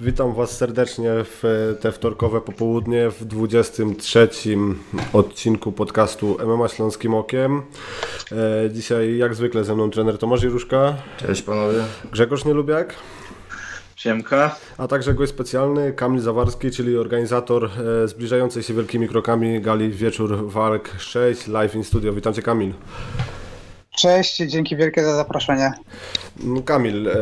Witam Was serdecznie w te wtorkowe popołudnie w 23 odcinku podcastu MMA Śląskim Okiem. E, dzisiaj jak zwykle ze mną trener Tomasz Jeruszka. Cześć panowie. Grzegorz Nielubiak. Siemka. A także gość specjalny Kamil Zawarski, czyli organizator e, zbliżającej się wielkimi krokami gali Wieczór Walk 6 live in studio. Witam Cię Kamil. Cześć, dzięki wielkie za zaproszenie. No, Kamil, e,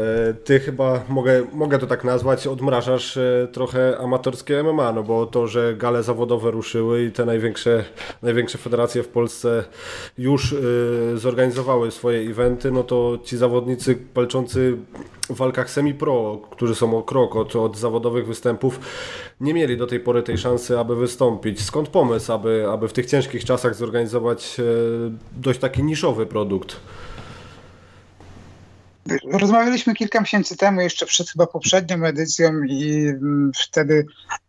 ty chyba, mogę, mogę to tak nazwać, odmrażasz e, trochę amatorskie MMA, no bo to, że gale zawodowe ruszyły i te największe, największe federacje w Polsce już e, zorganizowały swoje eventy, no to ci zawodnicy walczący w walkach semi-pro, którzy są o krok od, od zawodowych występów, nie mieli do tej pory tej szansy, aby wystąpić. Skąd pomysł, aby, aby w tych ciężkich czasach zorganizować dość taki niszowy produkt? Rozmawialiśmy kilka miesięcy temu, jeszcze przed chyba poprzednią edycją i mm, wtedy,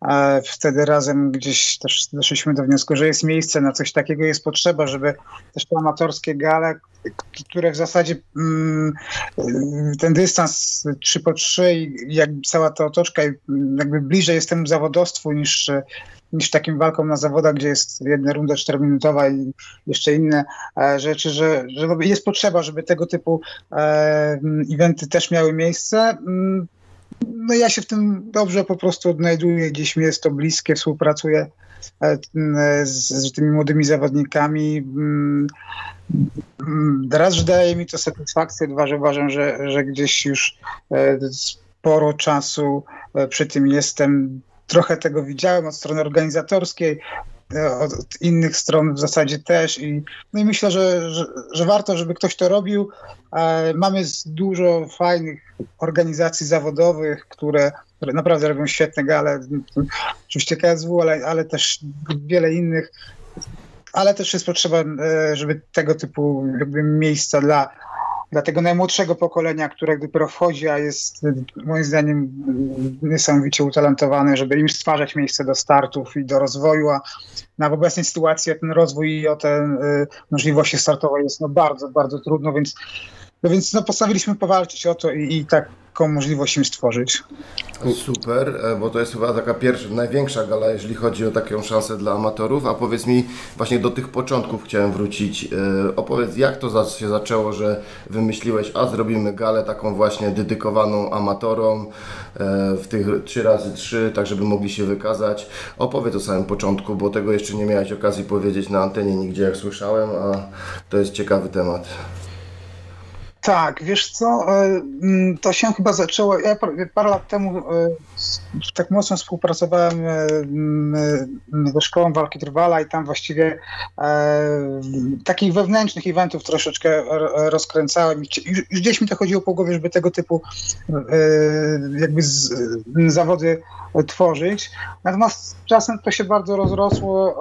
e, wtedy razem gdzieś też doszliśmy do wniosku, że jest miejsce na coś takiego, jest potrzeba, żeby też te amatorskie gale, które w zasadzie mm, ten dystans 3 po 3 i jak cała ta otoczka jakby bliżej jest temu zawodowstwu niż niż takim walką na zawodach, gdzie jest jedna runda czterominutowa i jeszcze inne e, rzeczy, że, że jest potrzeba, żeby tego typu e, eventy też miały miejsce. Mm, no ja się w tym dobrze po prostu odnajduję, gdzieś mi jest to bliskie, współpracuję e, z, z tymi młodymi zawodnikami. Mm, mm, raz, daje mi to satysfakcję, dwa, że uważam, że, że gdzieś już sporo czasu przy tym jestem trochę tego widziałem od strony organizatorskiej, e, od innych stron w zasadzie też i, no i myślę, że, że, że warto, żeby ktoś to robił. E, mamy dużo fajnych organizacji zawodowych, które, które naprawdę robią świetne gale, oczywiście KSW, ale, ale też wiele innych, ale też jest potrzeba, e, żeby tego typu jakby miejsca dla dla tego najmłodszego pokolenia, które dopiero wchodzi, a jest moim zdaniem niesamowicie utalentowany, żeby im stwarzać miejsce do startów i do rozwoju, a na obecnej sytuacji ten rozwój i o te y, możliwości startowe jest no bardzo, bardzo trudno, więc no więc no, postawiliśmy powalczyć o to i, i taką możliwość im stworzyć. Super, e, bo to jest chyba taka pierwsza, największa gala, jeżeli chodzi o taką szansę dla amatorów. A powiedz mi, właśnie do tych początków chciałem wrócić. E, opowiedz, jak to się zaczęło, że wymyśliłeś, a zrobimy galę taką właśnie dedykowaną amatorom e, w tych 3 razy 3 tak żeby mogli się wykazać. Opowiedz o samym początku, bo tego jeszcze nie miałeś okazji powiedzieć na antenie nigdzie, jak słyszałem, a to jest ciekawy temat. Tak, wiesz co, e, mm, to się chyba zaczęło, ja parę lat temu e, tak mocno współpracowałem e, mm, ze szkołą walki trwala i tam właściwie takich wewnętrznych eventów troszeczkę rozkręcałem. Już, gdzieś mi to chodziło po głowie, żeby tego typu jakby zawody tworzyć. Natomiast czasem to się bardzo rozrosło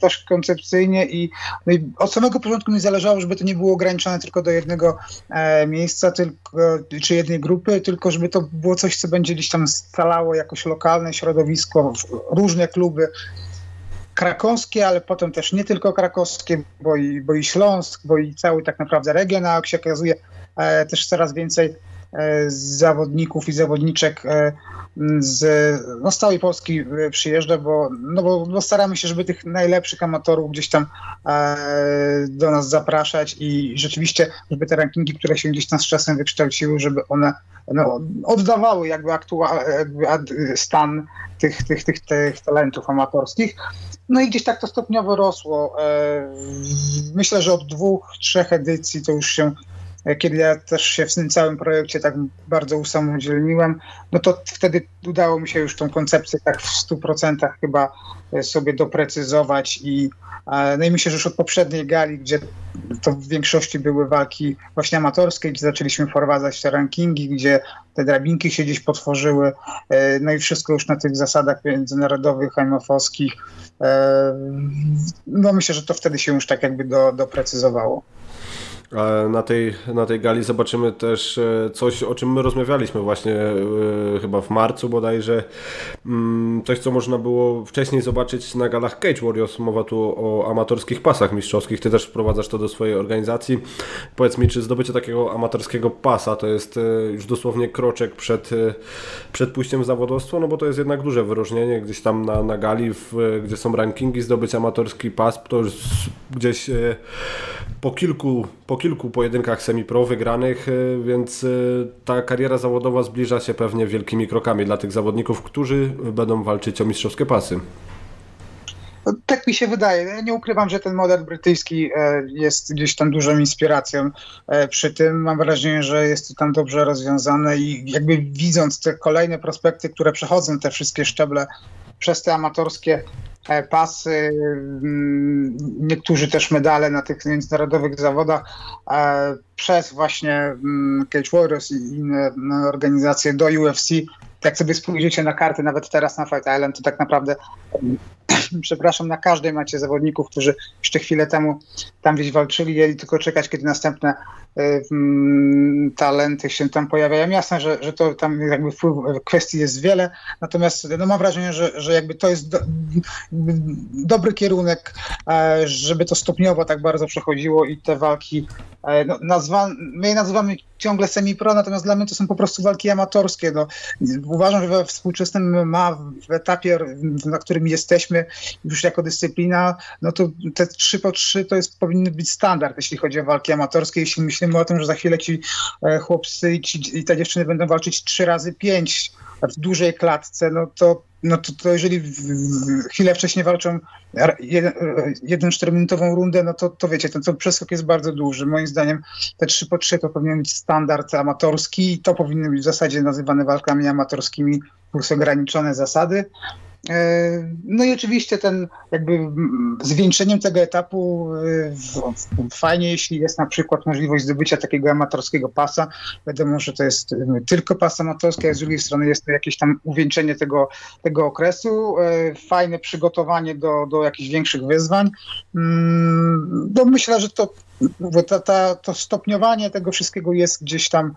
też koncepcyjnie i, no i od samego początku mi zależało, żeby to nie było ograniczone tylko do jednego miejsca, tylko, czy jednej grupy, tylko żeby to było coś, co będzie gdzieś tam scalało jakoś lokalne środowisko, różne kluby. Krakowskie, ale potem też nie tylko krakowskie, bo i, bo i Śląsk, bo i cały tak naprawdę region, a jak się okazuje e, też coraz więcej e, zawodników i zawodniczek z, no, z całej Polski e, przyjeżdża, bo, no bo, bo staramy się, żeby tych najlepszych amatorów gdzieś tam e, do nas zapraszać i rzeczywiście, żeby te rankingi, które się gdzieś tam z czasem wykształciły, żeby one no, oddawały jakby, aktualny stan tych, tych, tych, tych talentów amatorskich. No i gdzieś tak to stopniowo rosło. E, myślę, że od dwóch, trzech edycji to już się kiedy ja też się w tym całym projekcie tak bardzo usamodzielniłem, no to wtedy udało mi się już tą koncepcję tak w 100% chyba e, sobie doprecyzować i no i myślę, że już od poprzedniej gali, gdzie to w większości były walki właśnie amatorskie, gdzie zaczęliśmy wprowadzać te rankingi, gdzie te drabinki się gdzieś potworzyły, e, no i wszystko już na tych zasadach międzynarodowych, MFO-skich. E, no myślę, że to wtedy się już tak jakby do, doprecyzowało. Na tej, na tej gali zobaczymy też e, coś, o czym my rozmawialiśmy właśnie e, chyba w marcu bodajże. Mm, coś, co można było wcześniej zobaczyć na galach Cage Warriors. Mowa tu o amatorskich pasach mistrzowskich. Ty też wprowadzasz to do swojej organizacji. Powiedz mi, czy zdobycie takiego amatorskiego pasa to jest e, już dosłownie kroczek przed, przed pójściem w zawodowstwo? No bo to jest jednak duże wyróżnienie. Gdzieś tam na, na gali, w, gdzie są rankingi, zdobyć amatorski pas, to już gdzieś po kilku, po kilku pojedynkach semi-pro wygranych, e, więc e, ta kariera zawodowa zbliża się pewnie wielkimi krokami dla tych zawodników, którzy będą walczyć o mistrzowskie pasy. No, tak mi się wydaje. Ja nie ukrywam, że ten model brytyjski e, jest gdzieś tam dużą inspiracją przy tym. Mam wrażenie, że jest to tam dobrze rozwiązane i jakby widząc te kolejne prospekty, które przechodzą te wszystkie szczeble przez te amatorskie E, pasy, mm, niektórzy też medale na tych międzynarodowych zawodach e, przez właśnie mm, Cage Warriors i inne no, organizacje do UFC. Jak sobie spojrzycie na karty, nawet teraz na Fight Island, to tak naprawdę przepraszam, na każdej macie zawodników, którzy jeszcze chwilę temu tam gdzieś walczyli, mieli tylko czekać, kiedy następne y, talenty się tam pojawiają. Jasne, że, że to tam jakby wpływ, kwestii jest wiele, natomiast no mam wrażenie, że, że jakby to jest do, dobry kierunek, żeby to stopniowo tak bardzo przechodziło i te walki, e, no, nazwa, my je nazywamy ciągle semi-pro, natomiast dla mnie to są po prostu walki amatorskie. No, uważam, że we współczesnym ma w etapie, na którym jesteśmy, już jako dyscyplina, no to te 3 po 3 to jest powinny być standard, jeśli chodzi o walki amatorskie. Jeśli myślimy o tym, że za chwilę ci e, chłopcy i, ci, i te dziewczyny będą walczyć 3 razy 5 w dużej klatce, no to, no to, to jeżeli chwilę wcześniej walczą jeden, jeden 4-minutową rundę, no to, to wiecie, ten, ten przeskok jest bardzo duży. Moim zdaniem te 3 po 3 to powinien być standard amatorski i to powinny być w zasadzie nazywane walkami amatorskimi plus ograniczone zasady. E, no i oczywiście ten jakby zwieńczeniem tego etapu e, fajnie, jeśli jest na przykład możliwość zdobycia takiego amatorskiego pasa. Wiadomo, że to jest e, tylko pas amatorski, a z drugiej strony jest to jakieś tam uwieńczenie tego, tego okresu. Fajne przygotowanie do, do jakichś większych wyzwań. Mm, no myślę, że to ta, ta, to stopniowanie tego wszystkiego jest gdzieś tam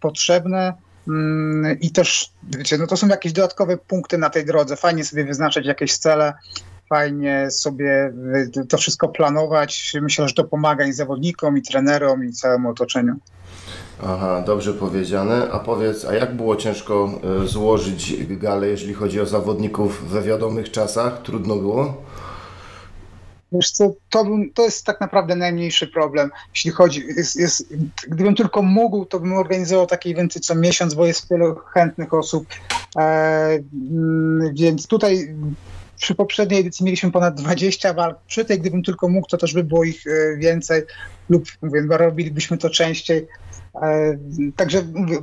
potrzebne. Mm, I też, wiecie, no to są jakieś dodatkowe punkty na tej drodze. Fajnie sobie wyznaczać jakieś cele, fajnie sobie y, to wszystko planować. Myślę, że to pomaga i zawodnikom, i trenerom, i całemu otoczeniu. Aha, dobrze powiedziane. A powiedz, a jak było ciężko y, złożyć galę, jeżeli chodzi o zawodników we wiadomych czasach? Trudno było? Wiesz co, to, to jest tak naprawdę najmniejszy problem, jeśli chodzi, jest, jest, gdybym tylko mógł, to bym organizował takie eventy co miesiąc, bo jest wielu chętnych osób, e, mm, więc tutaj przy poprzedniej edycji mieliśmy ponad 20 walk, przy tej gdybym tylko mógł, to też by było ich e, więcej lub mówię, robilibyśmy to częściej, także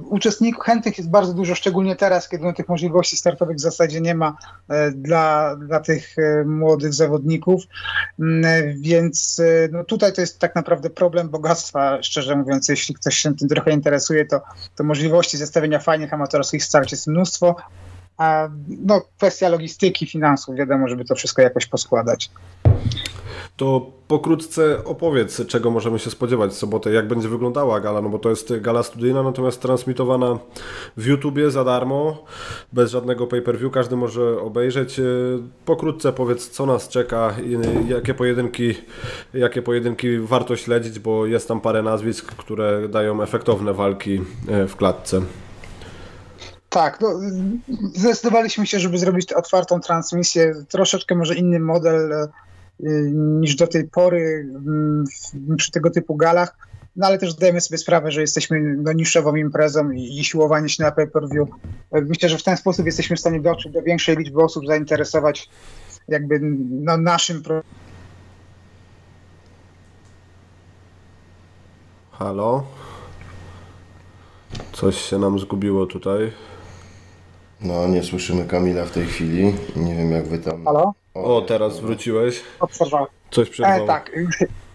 uczestników chętnych jest bardzo dużo, szczególnie teraz, kiedy no, tych możliwości startowych w zasadzie nie ma e, dla, dla tych e, młodych zawodników. Mm, więc no, tutaj to jest tak naprawdę problem bogactwa, szczerze mówiąc. Jeśli ktoś się tym trochę interesuje, to, to możliwości zestawienia fajnych amatorskich starć jest mnóstwo. A no, kwestia logistyki, finansów, wiadomo, żeby to wszystko jakoś poskładać. To pokrótce opowiedz, czego możemy się spodziewać w sobotę, jak będzie wyglądała gala, no bo to jest gala studyjna, natomiast transmitowana w YouTubie za darmo, bez żadnego pay-per-view, każdy może obejrzeć. Pokrótce powiedz, co nas czeka, jakie pojedynki, jakie pojedynki warto śledzić, bo jest tam parę nazwisk, które dają efektowne walki e, w klatce. Tak, no, zdecydowaliśmy się, żeby zrobić otwartą transmisję, troszeczkę może inny model e, niż do tej pory mm, przy tego typu galach. No ale też zdajemy sobie sprawę, że jesteśmy no, niszową imprezą i, i siłowanie się na pay-per-view. Myślę, że w ten sposób jesteśmy w stanie dotrzeć do większej liczby osób, zainteresować jakby no, naszym Halo? Coś się nam zgubiło tutaj. No, nie słyszymy Kamila w tej chwili. Nie wiem, jak wy tam. Halo? O, teraz wróciłeś. Obserwował. Coś przerwało. E, tak,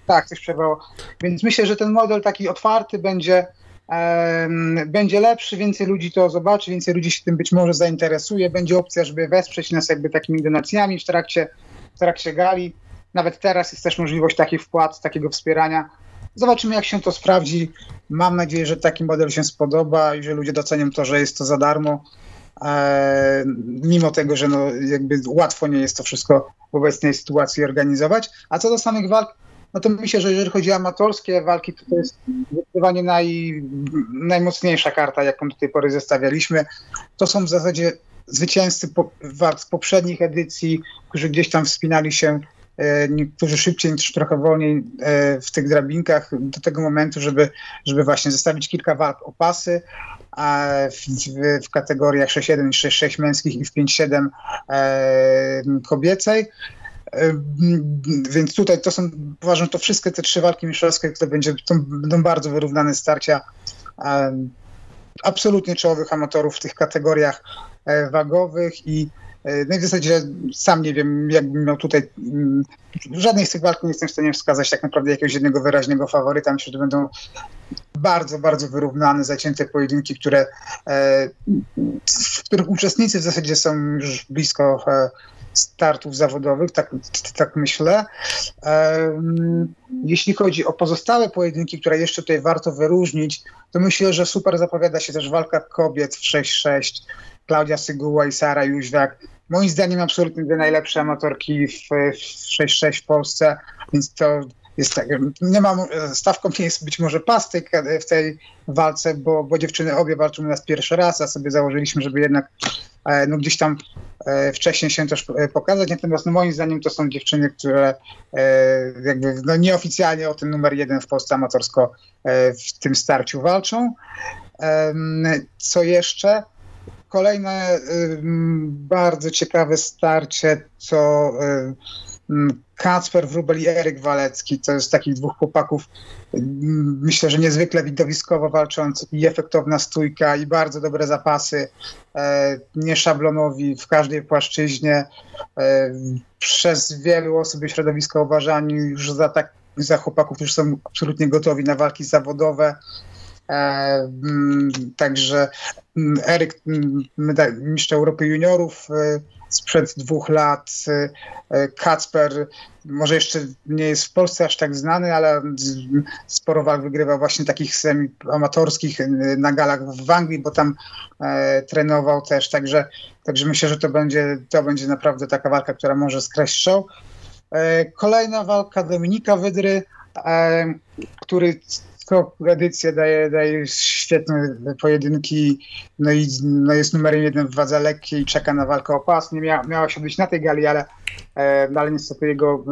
tak, coś przerwało. Więc myślę, że ten model taki otwarty będzie, e, będzie lepszy, więcej ludzi to zobaczy, więcej ludzi się tym być może zainteresuje. Będzie opcja, żeby wesprzeć nas jakby takimi donacjami w trakcie, w trakcie gali. Nawet teraz jest też możliwość takich wpłat, takiego wspierania. Zobaczymy, jak się to sprawdzi. Mam nadzieję, że taki model się spodoba i że ludzie docenią to, że jest to za darmo. E, mimo tego, że no, jakby łatwo nie jest to wszystko w obecnej sytuacji organizować. A co do samych walk, no to myślę, że jeżeli chodzi o amatorskie walki, to, to jest zdecydowanie naj, najmocniejsza karta, jaką do tej pory zestawialiśmy. To są w zasadzie zwycięzcy po, walk z poprzednich edycji, którzy gdzieś tam wspinali się e, niektórzy szybciej, niektórzy trochę wolniej e, w tych drabinkach do tego momentu, żeby, żeby właśnie zestawić kilka walk o pasy w, w, w kategoriach 6-1 i 6-6 męskich i w 5-7 e, kobiecej. Więc tutaj to są, uważam, to wszystkie te trzy walki mistrzowskie, które będzie, to będą bardzo wyrównane starcia absolutnie czołowych amatorów w tych kategoriach e, wagowych i e, no i w zasadzie sam nie wiem, jakbym miał tutaj. Mm, żadnej z tych walk nie jestem w stanie wskazać tak naprawdę jakiegoś jednego wyraźnego faworyta. Myślę, że to będą bardzo, bardzo wyrównane, zacięte pojedynki, które, e, w których uczestnicy w zasadzie są już blisko startów zawodowych, tak, tak myślę. Jeśli chodzi o pozostałe pojedynki, które jeszcze tutaj warto wyróżnić, to myślę, że super zapowiada się też walka kobiet w 6-6. Klaudia Syguła i Sara Jóźwiak. Moim zdaniem absolutnie dwie najlepsze amatorki w, w 6-6 w Polsce, więc to jest tak, nie mam, stawką nie jest być może pastyk w tej walce, bo, bo dziewczyny obie walczą u nas pierwszy raz, a sobie założyliśmy, żeby jednak E, no gdzieś tam e, wcześniej się też e, pokazać. Natomiast no moim zdaniem to są dziewczyny, które jakby no nieoficjalnie o ten numer jeden w Polsce amatorsko w tym starciu walczą. Co jeszcze? Kolejne bardzo ciekawe starcie to Mm, Kacper Wrubel i Eryk Walecki, to jest takich dwóch chłopaków, myślę, że niezwykle widowiskowo walcząc i efektowna stójka i bardzo dobre zapasy, e, nieszablonowi w każdej płaszczyźnie. E, przez wielu osób środowiska uważani już za, tak, za chłopaków, którzy są absolutnie gotowi na walki zawodowe. E, mm, także Eryk, mistrz Europy Juniorów, sprzed dwóch lat. Y, Kacper może jeszcze nie jest w Polsce aż tak znany, ale sporo walk wygrywał właśnie takich amatorskich na galach w Anglii, bo tam e, trenował też, także, także myślę, że to będzie, to będzie naprawdę taka walka, która może skreślić show. E, kolejna walka Dominika Wydry, e, który co edycję daje, daje świetne pojedynki, no i no jest numerem jeden w wadze lekkiej czeka na walkę o pas. Nie mia, miała się być na tej gali, ale, e, ale niestety jego,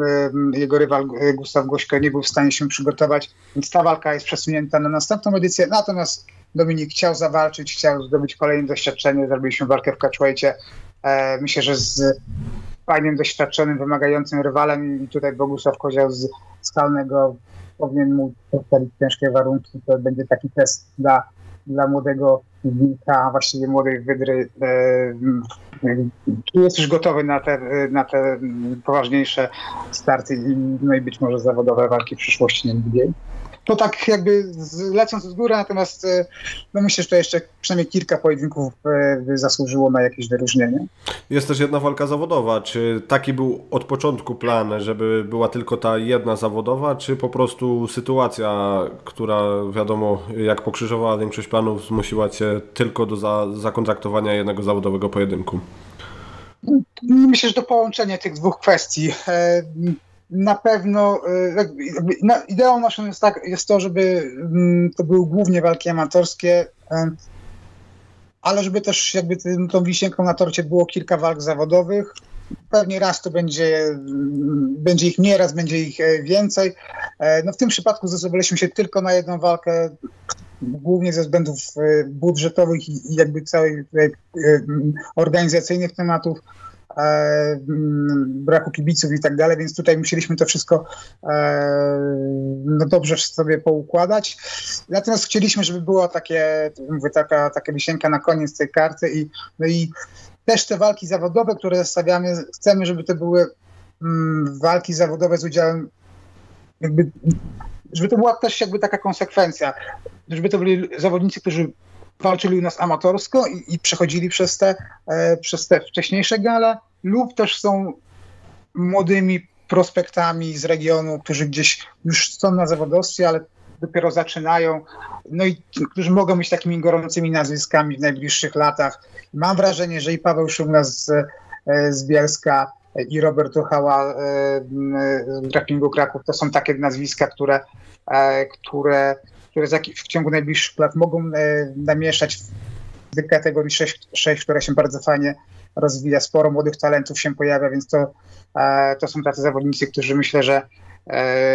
e, jego rywal e, Gustaw Gośko nie był w stanie się przygotować, więc ta walka jest przesunięta na następną edycję. Natomiast Dominik chciał zawalczyć, chciał zdobyć kolejne doświadczenie, zrobiliśmy walkę w catchweightie. E, myślę, że z fajnym, doświadczonym, wymagającym rywalem i tutaj Bogusław Kozioł z Skalnego powinien mu postawić ciężkie warunki. To będzie taki test dla, dla młodego wilka, właściwie młodej wydry. Czy jest już gotowy na te, na te poważniejsze starty no i być może zawodowe walki w przyszłości nie NBA? To tak jakby lecąc z góry, natomiast e, no myślę, że to jeszcze przynajmniej kilka pojedynków e, zasłużyło na jakieś wyróżnienie. Jest też jedna walka zawodowa. Czy taki był od początku plan, żeby była tylko ta jedna zawodowa, czy po prostu sytuacja, która wiadomo, jak pokrzyżowała większość planów, zmusiła Cię tylko do za, zakontraktowania jednego zawodowego pojedynku? Myślę, że to połączenie tych dwóch kwestii. E, na pewno y, ideą naszą jest, tak, jest to, żeby mm, to były głównie walki amatorskie, ale żeby też jakby tą wisienką na torcie było kilka walk zawodowych. Pewnie raz to będzie, mm, będzie ich nie, raz będzie ich e, więcej. E, no w tym przypadku zdecydowaliśmy się tylko na jedną walkę, głównie ze względów e, budżetowych i jakby całej organizacyjnych tematów. E, mm, braku kibiców i tak dalej, więc tutaj musieliśmy to wszystko e, no dobrze sobie poukładać. Natomiast chcieliśmy, żeby była takie, mówię, taka, taka wisienka na koniec tej karty i, no i też te walki zawodowe, które stawiamy, chcemy, żeby to były mm, walki zawodowe z udziałem jakby, żeby to była też jakby taka konsekwencja, żeby to byli zawodnicy, którzy walczyli u nas amatorsko i, i przechodzili przez te, e, przez te wcześniejsze gale, lub też są młodymi prospektami z regionu, którzy gdzieś już są na zawodowstwie, ale dopiero zaczynają, no i którzy mogą być takimi gorącymi nazwiskami w najbliższych latach. Mam wrażenie, że i Paweł Szumna z, z Bielska i Robert Uchała z Grapplingu Kraków to są takie nazwiska, które, które, które w ciągu najbliższych lat mogą namieszać w kategorii 6, 6, która się bardzo fajnie rozwija, sporo młodych talentów się pojawia, więc to, to są tacy zawodnicy, którzy myślę, że E,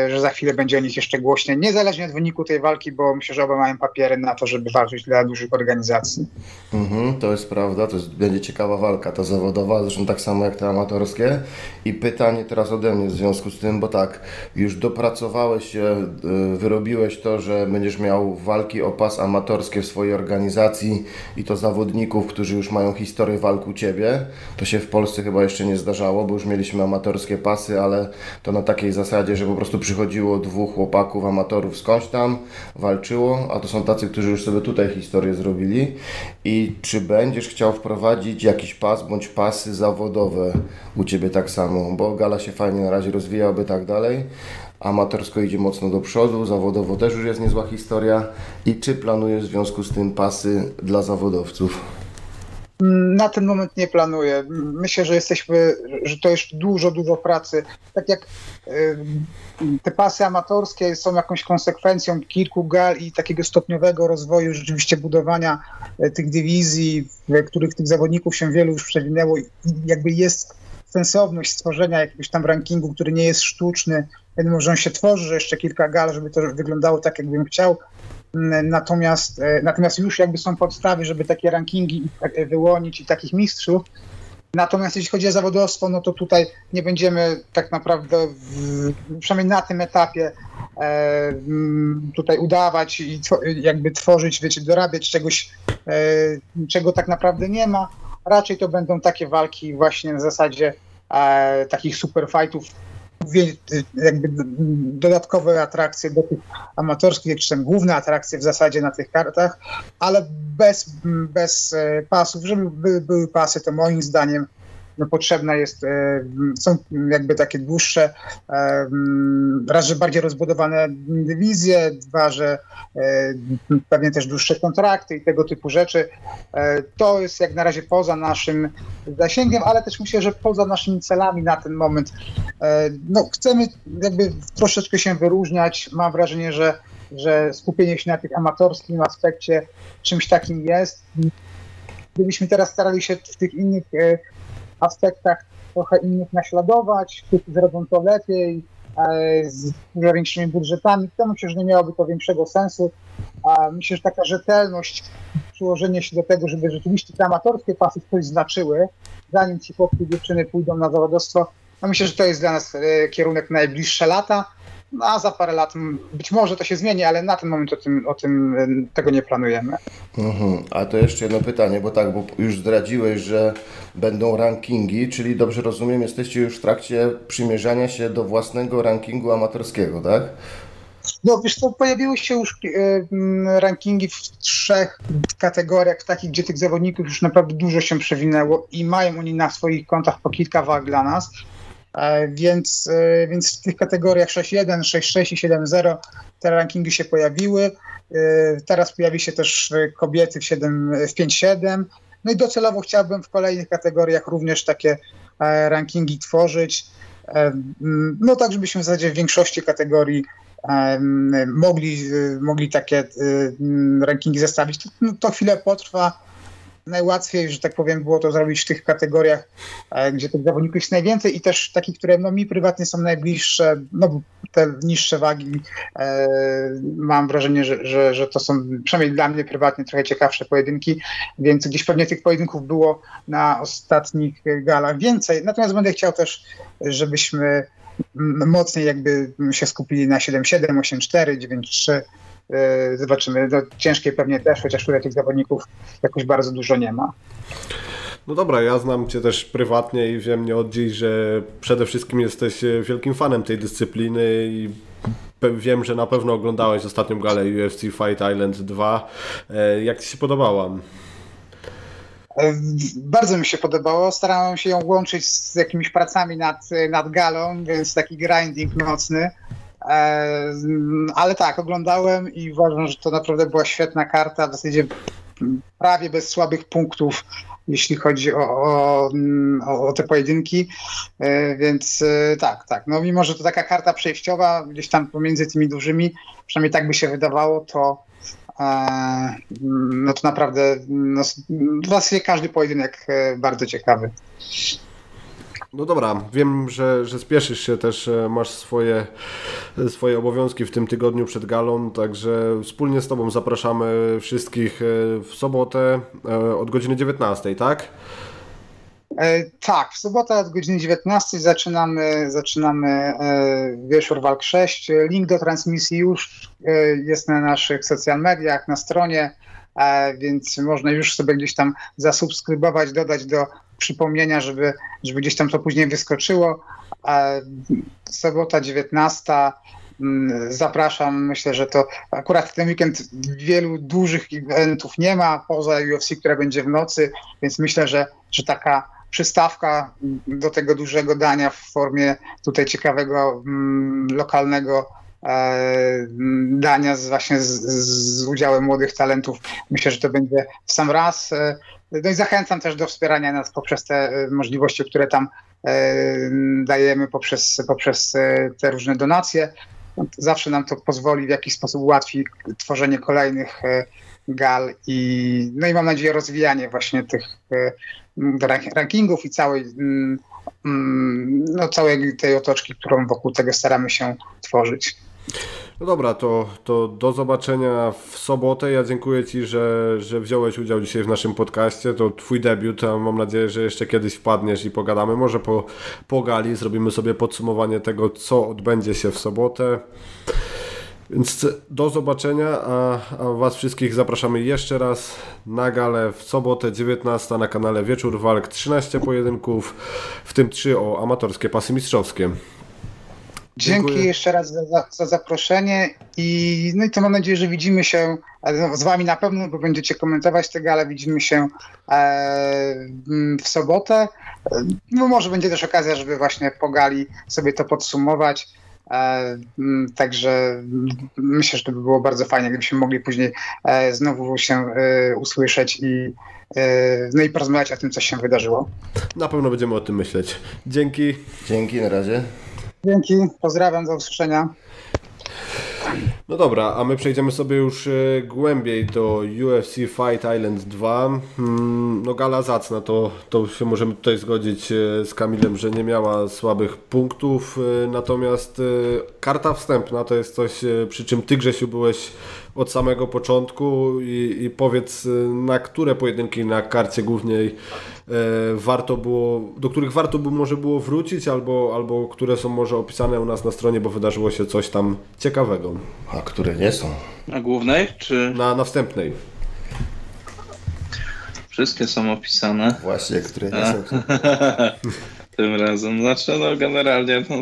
że za chwilę będzie o nich jeszcze głośniej, niezależnie od wyniku tej walki, bo myślę, że oba mają papiery na to, żeby walczyć dla dużych organizacji. Mhm, to jest prawda, to jest, będzie ciekawa walka ta zawodowa, zresztą tak samo jak te amatorskie. I pytanie teraz ode mnie w związku z tym, bo tak, już dopracowałeś się, e, wyrobiłeś to, że będziesz miał walki o pas amatorskie w swojej organizacji i to zawodników, którzy już mają historię walk u Ciebie. To się w Polsce chyba jeszcze nie zdarzało, bo już mieliśmy amatorskie pasy, ale to na takiej zasadzie, że po prostu przychodziło dwóch chłopaków, amatorów skądś tam, walczyło, a to są tacy, którzy już sobie tutaj historię zrobili. I czy będziesz chciał wprowadzić jakiś pas bądź pasy zawodowe u Ciebie tak samo? Bo gala się fajnie na razie rozwijałaby tak dalej. Amatorsko idzie mocno do przodu, zawodowo też już jest niezła historia. I czy planujesz w związku z tym pasy dla zawodowców? Na ten moment nie planuję. Myślę, że jesteśmy, że to jest dużo, dużo pracy. Tak jak te pasy amatorskie są jakąś konsekwencją kilku gal i takiego stopniowego rozwoju, rzeczywiście budowania e, tych dywizji, w których tych zawodników się wielu już przewinęło i jakby jest sensowność stworzenia jakiegoś tam rankingu, który nie jest sztuczny. Może on się tworzy, że jeszcze kilka gal, żeby to wyglądało tak, jakbym chciał, Natomiast, e, natomiast już jakby są podstawy, żeby takie rankingi e, wyłonić i takich mistrzów. Natomiast jeśli chodzi o zawodowstwo, no to tutaj nie będziemy tak naprawdę, w, przynajmniej na tym etapie, e, tutaj udawać i jakby tworzyć, wiecie, dorabiać czegoś, e, czego tak naprawdę nie ma. Raczej to będą takie walki właśnie na zasadzie e, takich super fightów jakby dodatkowe atrakcje do tych amatorskich, czy tam główne atrakcje w zasadzie na tych kartach, ale bez, bez e, pasów, żeby były pasy, to moim zdaniem no, potrzebna jest, e, są jakby takie dłuższe, e, raz, że bardziej rozbudowane dywizje, dwa, że e, pewnie też dłuższe kontrakty i tego typu rzeczy. To jest jak na razie poza naszym zasięgiem, ale też myślę, że poza naszymi celami na ten moment. No, chcemy jakby troszeczkę się wyróżniać. Mam wrażenie, że że skupienie się na tych amatorskim aspekcie czymś takim jest. Gdybyśmy teraz starali się w tych innych aspektach trochę innych naśladować, którzy zrobią to lepiej, e, z dużo większymi budżetami, to myślę, że nie miałoby to większego sensu. A myślę, że taka rzetelność, przyłożenie się do tego, żeby rzeczywiście te amatorskie pasy coś znaczyły, zanim ci chłopcy i dziewczyny pójdą na zawodowstwo, no myślę, że to jest dla nas e, kierunek najbliższe lata. No, a za parę lat być może to się zmieni, ale na ten moment o tym, o tym tego nie planujemy. Mhm. A to jeszcze jedno pytanie, bo tak, bo już zdradziłeś, że będą rankingi, czyli dobrze rozumiem, jesteście już w trakcie przymierzania się do własnego rankingu amatorskiego, tak? No wiesz co, pojawiły się już e, rankingi w trzech kategoriach, takich, gdzie tych zawodników już naprawdę dużo się przewinęło i mają oni na swoich kontach po kilka walk dla nas. E, więc, e, więc w tych kategoriach 6.1, 6.6 i 7.0 te rankingi się pojawiły. E, teraz pojawi się też kobiety w, 7, w 5.7. No i docelowo chciałbym w kolejnych kategoriach również takie rankingi tworzyć. No tak, żebyśmy w zasadzie w większości kategorii mogli, mogli takie rankingi zestawić. To, no, to chwilę potrwa najłatwiej, że tak powiem, było to zrobić w tych kategoriach, e, gdzie tych zawodników jest najwięcej i też takich, które no, mi prywatnie są najbliższe, no te niższe wagi, e, mam wrażenie, że, że, że to są przynajmniej dla mnie prywatnie trochę ciekawsze pojedynki, więc gdzieś pewnie tych pojedynków było na ostatnich galach więcej. Natomiast będę chciał też, żebyśmy mocniej jakby się skupili na 7-7, 8-4, 9-3, E, zobaczymy. No, ciężkie pewnie też, chociaż tutaj tych zawodników jakoś bardzo dużo nie ma. No dobra, ja znam Cię też prywatnie i wiem nie od dziś, że przede wszystkim jesteś wielkim fanem tej dyscypliny i wiem, że na pewno oglądałeś ostatnią galę UFC Fight Island 2. E, jak Ci się podobała? Bardzo mi się podobało. Starałem się ją łączyć z jakimiś pracami nad, nad galą, więc taki grinding nocny. Ale tak, oglądałem i uważam, że to naprawdę była świetna karta. W zasadzie prawie bez słabych punktów, jeśli chodzi o, o, o, te pojedynki. E, więc e, tak, tak. No mimo, że to taka karta przejściowa, gdzieś tam pomiędzy tymi dużymi, przynajmniej tak by się wydawało, to e, no to naprawdę no, w zasadzie każdy pojedynek bardzo ciekawy. No dobra, wiem, że, że spieszysz się też, masz swoje, swoje obowiązki w tym tygodniu przed galą, także wspólnie z Tobą zapraszamy wszystkich e, w sobotę e, od godziny 19, tak? E, tak, w sobotę od godziny 19 zaczynamy, zaczynamy wieczór Walk 6. Link do transmisji już jest na naszych social mediach, na stronie, więc można już sobie gdzieś tam zasubskrybować, dodać do przypomnienia, żeby, żeby gdzieś tam to później wyskoczyło. Sobota 19. Mm, zapraszam. Myślę, że to akurat ten weekend wielu dużych eventów nie ma, poza UFC, która będzie w nocy, więc myślę, że, że taka przystawka do tego dużego dania w formie tutaj ciekawego mm, lokalnego e, dania z, właśnie z, z, udziałem młodych talentów. Myślę, że to będzie sam raz. No i zachęcam też do wspierania nas poprzez te e, możliwości, które tam e, dajemy poprzez, poprzez e, te różne donacje. Zawsze nam to pozwoli w jakiś sposób ułatwi tworzenie kolejnych gal i no i mam nadzieję rozwijanie właśnie tych rankingów i całej mm, mm, no, całej tej otoczki, którą wokół tego staramy się tworzyć. No dobra, to, to do zobaczenia w sobotę. Ja dziękuję Ci, że, że wziąłeś udział dzisiaj w naszym podcaście. To Twój debiut, a mam nadzieję, że jeszcze kiedyś wpadniesz i pogadamy. Może po, po gali zrobimy sobie podsumowanie tego, co odbędzie się w sobotę. Więc do zobaczenia, a, a Was wszystkich zapraszamy jeszcze raz na galę w sobotę 19 na kanale Wieczór Walk 13 pojedynków, w tym 3 o amatorskie pasy mistrzowskie. Dzięki Dziękuję. jeszcze raz za, za, zaproszenie i no i to mam nadzieję, że widzimy się z Wami na pewno, bo będziecie komentować te gale, widzimy się e, w sobotę. No może będzie też okazja, żeby właśnie po gali sobie to podsumować. E, także myślę, że to by było bardzo fajnie, gdybyśmy mogli później e, znowu się e, usłyszeć i, e, no i porozmawiać o tym, co się wydarzyło. Na pewno będziemy o tym myśleć. Dzięki. Dzięki, na razie. Dzięki, pozdrawiam, do usłyszenia. No dobra, a my przejdziemy sobie już e, głębiej do UFC Fight Island 2. Hmm, no gala zacna, to, to się możemy tutaj zgodzić e, z Kamilem, że nie miała słabych punktów, e, natomiast karta wstępna to jest coś, przy czym Ty Grzesiu byłeś od samego początku i, i powiedz, na które pojedynki na karcie głównej warto było, do których warto by może było wrócić, albo, albo które są może opisane u nas na stronie, bo wydarzyło się coś tam ciekawego. A które nie są? Na głównej czy? Na następnej. Wszystkie są opisane. Właśnie, które nie są. Tym razem. Znaczy, no generalnie no,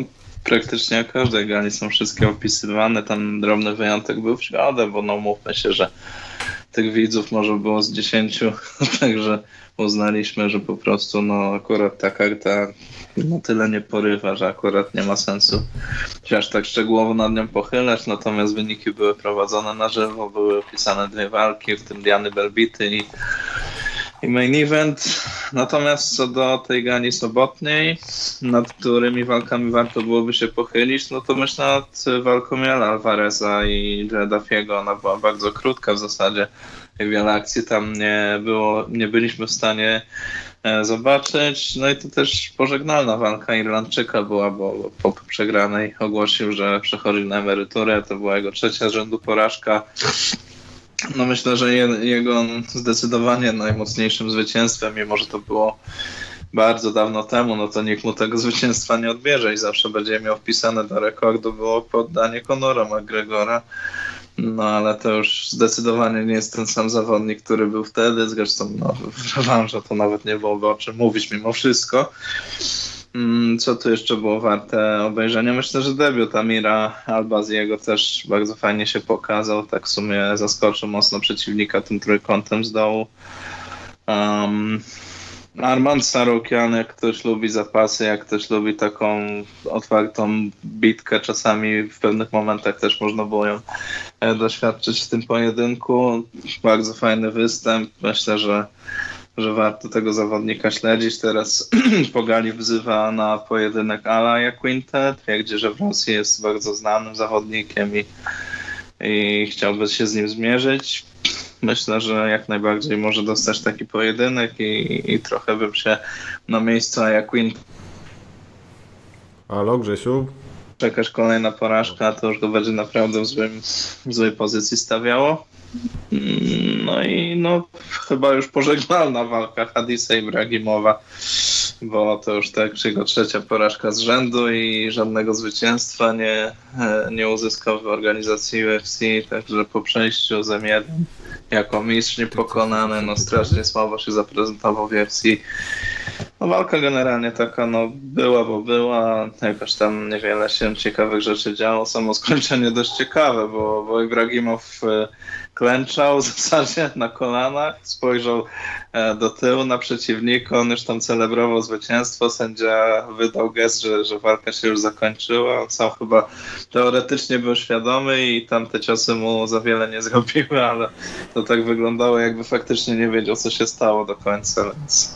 praktycznie każde gali są wszystkie opisywane. Tam drobny wyjątek był w środę, bo no mówmy się, że tych widzów może było z 10, także uznaliśmy, że po prostu no akurat ta karta no tyle nie porywa, że akurat nie ma sensu się aż tak szczegółowo nad nią pochylać, natomiast wyniki były prowadzone na żywo, były opisane dwie walki, w tym Diany Belbity i, i main event. Natomiast co do tej gali sobotniej, nad którymi walkami warto byłoby się pochylić, no to myślę nad walką Jala Alvareza i Jeddafiego, ona była bardzo krótka w zasadzie, wiele akcji tam nie było, nie byliśmy w stanie E, zobaczyć. No i to też pożegnalna walka Irlandczyka była, bo po przegranej ogłosił, że przechodzi na emeryturę. To była jego trzecia z rzędu porażka. No myślę, że jego zdecydowanie najmocniejszym zwycięstwem, mimo że to było bardzo dawno temu, no to nikt mu tego zwycięstwa nie odbierze i zawsze będzie miał wpisane do rekordu było poddanie Conora McGregora. No ale to już zdecydowanie nie jest ten sam zawodnik, który był wtedy. Zresztą no, w rewanżu to nawet nie byłoby o czym mówić mimo wszystko. Mm, co tu jeszcze było warte obejrzenia? Myślę, że debiut Amira Albaziego też bardzo fajnie się pokazał. Tak w sumie zaskoczył mocno przeciwnika tym trójkątem z dołu. Um, Armand Sarukian, jak ktoś lubi zapasy, jak ktoś lubi taką otwartą bitkę, czasami w pewnych momentach też można było ją e, doświadczyć w tym pojedynku. Bardzo fajny występ. Myślę, że, że warto tego zawodnika śledzić. Teraz Pogali wzywa na pojedynek Alaja Quintet, gdzie że w Rosji jest bardzo znanym zawodnikiem i, i chciałby się z nim zmierzyć myślę, że jak najbardziej może dostać taki pojedynek i, i trochę bym się na miejscu Queen. Halo Grzesiu? Czekasz kolejna porażka, to już go będzie naprawdę w, złym, w złej pozycji stawiało. Mm, no i no, chyba już pożegnalna walka Hadisa Ibrahimowa, bo to już tak jego trzecia porażka z rzędu i żadnego zwycięstwa nie, nie uzyskał w organizacji UFC, także po przejściu z M1 jako mistrz niepokonany, no strasznie słabo się zaprezentował w UFC. No walka generalnie taka no była, bo była, jakoś tam niewiele się ciekawych rzeczy działo, samo skończenie dość ciekawe, bo, bo Ibrahimow e, klęczał w zasadzie na kolanach, spojrzał e, do tyłu na przeciwnika, on już tam celebrował zwycięstwo, sędzia wydał gest, że, że walka się już zakończyła, on sam chyba teoretycznie był świadomy i tam te ciosy mu za wiele nie zrobiły, ale to tak wyglądało jakby faktycznie nie wiedział co się stało do końca, więc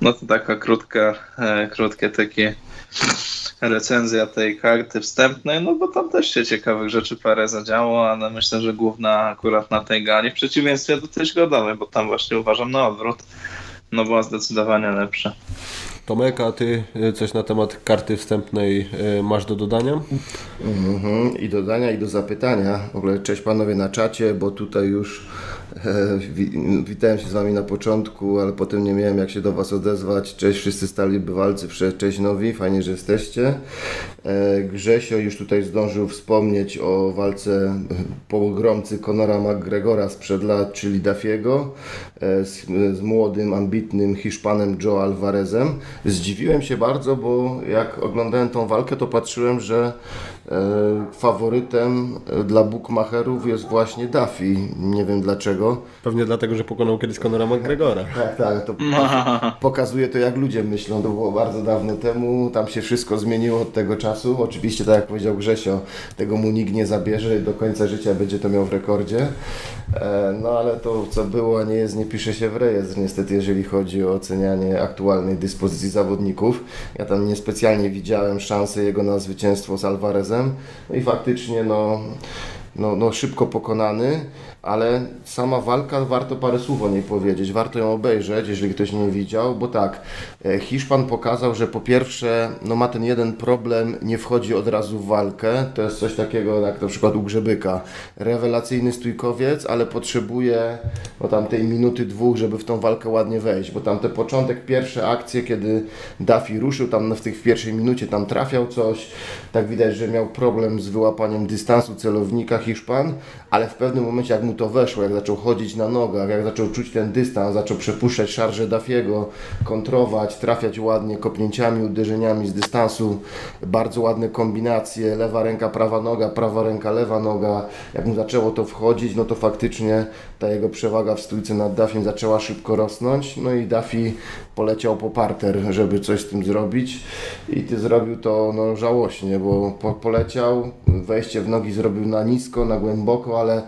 no to taka krótka, e, krótkie takie recenzja tej karty wstępnej, no bo tam też się ciekawych rzeczy parę zadziało, ale myślę, że główna akurat na tej gali, w przeciwieństwie do tej zgodowej, bo tam właśnie uważam na odwrót, no była zdecydowanie lepsza. Tomek, a ty e, coś na temat karty wstępnej e, masz do dodania? Mhm, I dodania, i do zapytania. W ogóle cześć panowie na czacie, bo tutaj już E, witałem się z Wami na początku, ale potem nie miałem jak się do Was odezwać. Cześć wszyscy stali bywalcy, cześć nowi, fajnie, że jesteście. E, Grzesio już tutaj zdążył wspomnieć o walce pogromcy Conora McGregora sprzed lat, czyli Dafiego, e, z, z młodym, ambitnym Hiszpanem Joe Alvarezem. Zdziwiłem się bardzo, bo jak oglądałem tą walkę, to patrzyłem, że faworytem dla bookmacherów jest właśnie Duffy. Nie wiem dlaczego Pewnie dlatego, że pokonał kiedyś Conora McGregora. Tak, tak. To pokazuje to, jak ludzie myślą. To było bardzo dawno temu. Tam się wszystko zmieniło od tego czasu. Oczywiście, tak jak powiedział Grzesio, tego mu nikt nie zabierze. Do końca życia będzie to miał w rekordzie. E, no ale to, co było, a nie jest, nie pisze się w rejestr. Niestety, jeżeli chodzi o ocenianie aktualnej dyspozycji zawodników. Ja tam niespecjalnie widziałem szansy jego na zwycięstwo z Alvarezem. No i faktycznie, no, no, no szybko pokonany ale sama walka, warto parę słów o niej powiedzieć, warto ją obejrzeć, jeżeli ktoś nie widział, bo tak, e, Hiszpan pokazał, że po pierwsze, no ma ten jeden problem, nie wchodzi od razu w walkę, to jest coś takiego jak na przykład u Grzebyka, rewelacyjny stójkowiec, ale potrzebuje no tam tej minuty, dwóch, żeby w tą walkę ładnie wejść, bo tam te początek, pierwsze akcje, kiedy Duffy ruszył, tam w tych w pierwszej minucie tam trafiał coś, tak widać, że miał problem z wyłapaniem dystansu celownika Hiszpan, ale w pewnym momencie jak mu to weszło, jak zaczął chodzić na nogach, jak zaczął czuć ten dystans, zaczął przepuszczać szarże Dafiego, kontrować, trafiać ładnie kopnięciami, uderzeniami z dystansu, bardzo ładne kombinacje, lewa ręka, prawa noga, prawa ręka, lewa noga, jak mu zaczęło to wchodzić, no to faktycznie ta jego przewaga w stójce nad Dafiem zaczęła szybko rosnąć, no i Dafi poleciał po parter, żeby coś z tym zrobić. I ty zrobił to no, żałośnie, bo po, poleciał, wejście w nogi zrobił na nisko, na głęboko, ale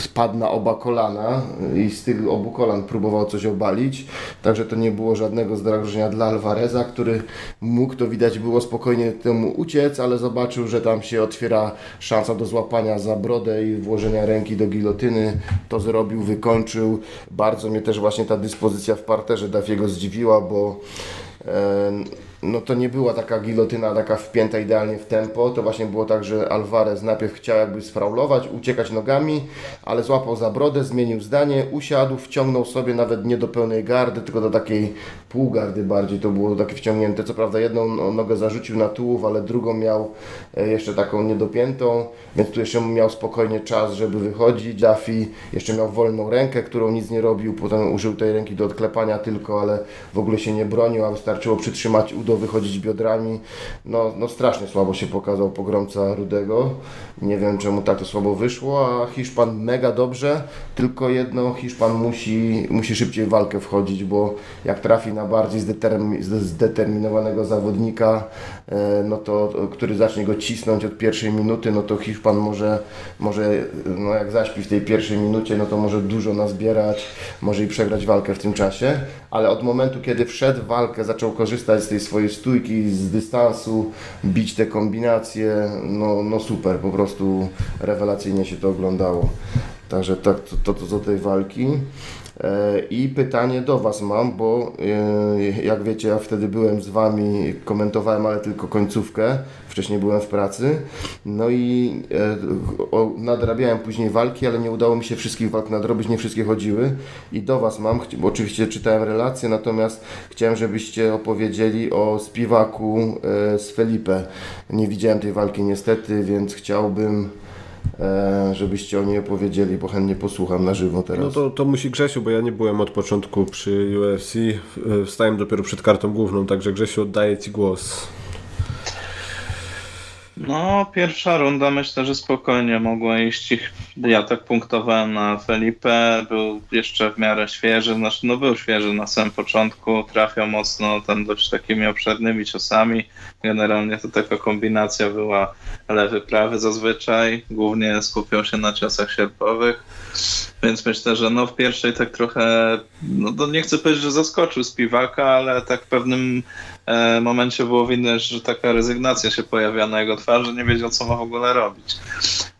spadł na oba kolana i z tych obu kolan próbował coś obalić, także to nie było żadnego zdrażenia dla Alvareza, który mógł, to widać było spokojnie temu uciec, ale zobaczył, że tam się otwiera szansa do złapania za brodę i włożenia ręki do gilotyny, to zrobił, wykończył. Bardzo mnie też właśnie ta dyspozycja w parterze Dafiego zdziwiła, bo e, no to nie była taka gilotyna taka wpięta idealnie w tempo, to właśnie było tak, że Alvarez najpierw chciał jakby sfraulować, uciekać nogami, ale złapał za brodę, zmienił zdanie, usiadł, wciągnął sobie nawet nie do pełnej gardy, tylko do takiej półgardy bardziej, to było takie wciągnięte, co prawda jedną nogę zarzucił na tułów, ale drugą miał e, jeszcze taką niedopiętą, więc tu jeszcze miał spokojnie czas, żeby wychodzić, Duffy jeszcze miał wolną rękę, którą nic nie robił, potem użył tej ręki do odklepania tylko, ale w ogóle się nie bronił, a wystarczyło przytrzymać udo wychodzić biodrami. No, no strasznie słabo się pokazał pogromca Rudego. Nie wiem czemu tak to słabo wyszło, a Hiszpan mega dobrze, tylko jedno, Hiszpan musi, musi szybciej w walkę wchodzić, bo jak trafi na bardziej zdetermin zdeterminowanego zawodnika, e, no to, który zacznie go cisnąć od pierwszej minuty, no to Hiszpan może, może no jak zaśpi w tej pierwszej minucie, no to może dużo nazbierać, może i przegrać walkę w tym czasie, ale od momentu, kiedy wszedł w walkę, zaczął korzystać z tej swojej stójki, z dystansu, bić te kombinacje, no, no super, po prostu rewelacyjnie się to oglądało. Także tak, to, to, to do tej walki. E, I pytanie do Was mam, bo e, jak wiecie, ja wtedy byłem z Wami, komentowałem, ale tylko końcówkę. Wcześniej byłem w pracy. No i e, nadrabiałem później walki, ale nie udało mi się wszystkich walk nadrobić, nie wszystkie chodziły. I do Was mam, bo oczywiście czytałem relacje, natomiast chciałem, żebyście opowiedzieli o Spiwaku z Felipe. Nie widziałem tej walki niestety, więc chciałbym żebyście o niej opowiedzieli, bo chętnie posłucham na żywo teraz. No to, to musi Grzesiu, bo ja nie byłem od początku przy UFC, wstałem dopiero przed kartą główną, także Grzesiu oddaję Ci głos. No, pierwsza runda myślę, że spokojnie mogła iść. Ja tak punktowałem na Felipe, był jeszcze w miarę świeży, znaczy no był świeży na samym początku, trafiał mocno tam dość takimi obszernymi ciosami. Generalnie to taka kombinacja była lewy, prawy zazwyczaj, głównie skupiał się na ciosach sierpowych, więc myślę, że no w pierwszej tak trochę, no to nie chcę powiedzieć, że zaskoczył Spiwaka, ale tak w pewnym momencie było widać, że taka rezygnacja się pojawia na jego twarzy, nie wiedział co ma w ogóle robić.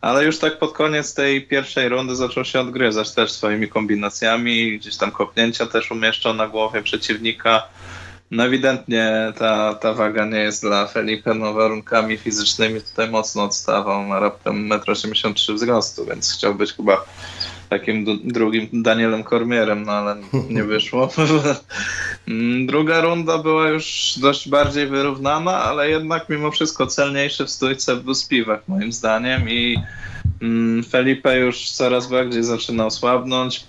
Ale już tak pod koniec tej pierwszej rundy zaczął się odgryzać też swoimi kombinacjami, gdzieś tam kopnięcia też umieszczał na głowie przeciwnika. No ewidentnie ta, ta waga nie jest dla Felipe, no warunkami fizycznymi tutaj mocno odstawał, ma raptem 1,83 m wzrostu, więc chciał być chyba takim drugim Danielem Kormierem, no ale nie wyszło. Mm, druga runda była już dość bardziej wyrównana, ale jednak mimo wszystko celniejszy w stójce był Spiwak moim zdaniem i mm, Felipe już coraz bardziej zaczynał słabnąć.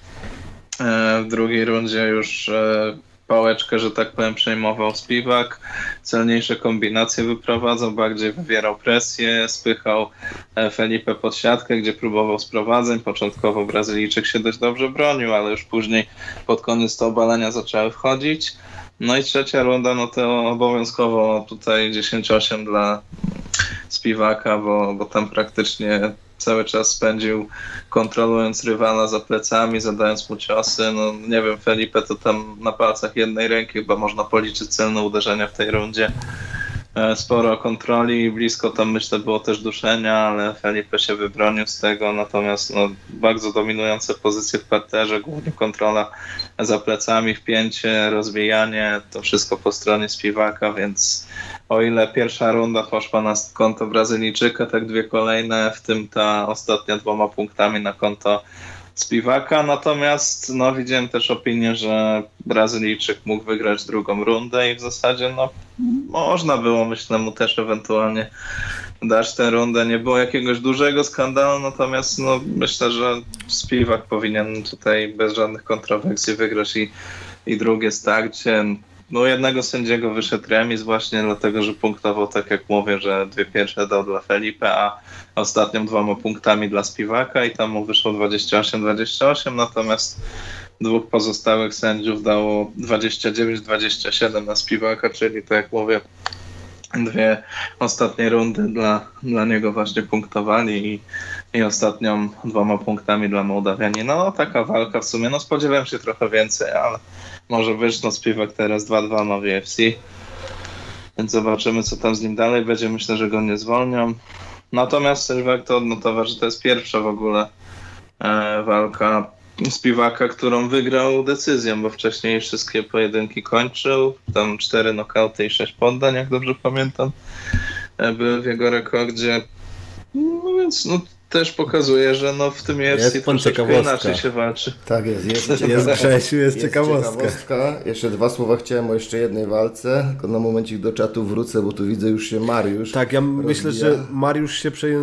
E, w drugiej rundzie już e, pałeczkę, że tak powiem, przejmował Spiwak, celniejsze kombinacje wyprowadzał, bardziej wywierał presję, spychał e, Felipe pod siatkę, gdzie próbował sprowadzeń. Początkowo Brazylijczyk się dość dobrze bronił, ale już później pod koniec te obalenia zaczęły wchodzić. No i trzecia runda, no to obowiązkowo tutaj 10-8 dla Spiwaka, bo, bo tam praktycznie cały czas spędził kontrolując rywala za plecami, zadając mu ciosy. No nie wiem, Felipe to tam na palcach jednej ręki chyba można policzyć celne uderzenia w tej rundzie. E, sporo kontroli, blisko tam myślę było też duszenia, ale Felipe się wybronił z tego, natomiast no, bardzo dominujące pozycje w parterze, głównie kontrola za plecami, wpięcie, rozwijanie, to wszystko po stronie Spiwaka, więc o ile pierwsza runda poszła na konto Brazylijczyka, tak dwie kolejne, w tym ta ostatnia dwoma punktami na konto Spiwaka, natomiast no, widziałem też opinię, że Brazylijczyk mógł wygrać drugą rundę i w zasadzie no, można było, myślę, mu też ewentualnie dać tę rundę. Nie było jakiegoś dużego skandalu, natomiast no, myślę, że Spiwak powinien tutaj bez żadnych kontrowersji wygrać i, i drugie starcie. No jednego sędziego wyszedł remis właśnie dlatego, że punktował, tak jak mówię, że dwie pierwsze dał dla Felipe, a ostatnią dwoma punktami dla Spiwaka i tam mu wyszło 28-28, natomiast dwóch pozostałych sędziów dało 29-27 na Spiwaka, czyli tak jak mówię, dwie ostatnie rundy dla, dla niego właśnie punktowali i, i ostatnią dwoma punktami dla Mołdawianina. No taka walka w sumie, no spodziewałem się trochę więcej, ale może no Spiwak teraz 2-2 ma w UFC, więc zobaczymy co tam z nim dalej będzie, myślę, że go nie zwolnią. Natomiast też warto odnotować, że to jest pierwsza w ogóle e, walka Spiwaka, którą wygrał decyzją, bo wcześniej wszystkie pojedynki kończył. Tam cztery nokauty i sześć poddań, jak dobrze pamiętam, e, były w jego rekordzie. No więc no, też pokazuje, że no w tym UFC Jest troszeczkę inaczej się walczy. Tak jest, jest, Jest Grzesiu, jest ciekawostka. ciekawostka. Jeszcze dwa słowa chciałem o jeszcze jednej walce, tylko na momencik do czatu wrócę, bo tu widzę już się Mariusz. Tak, ja rozwija. myślę, że Mariusz się przeję...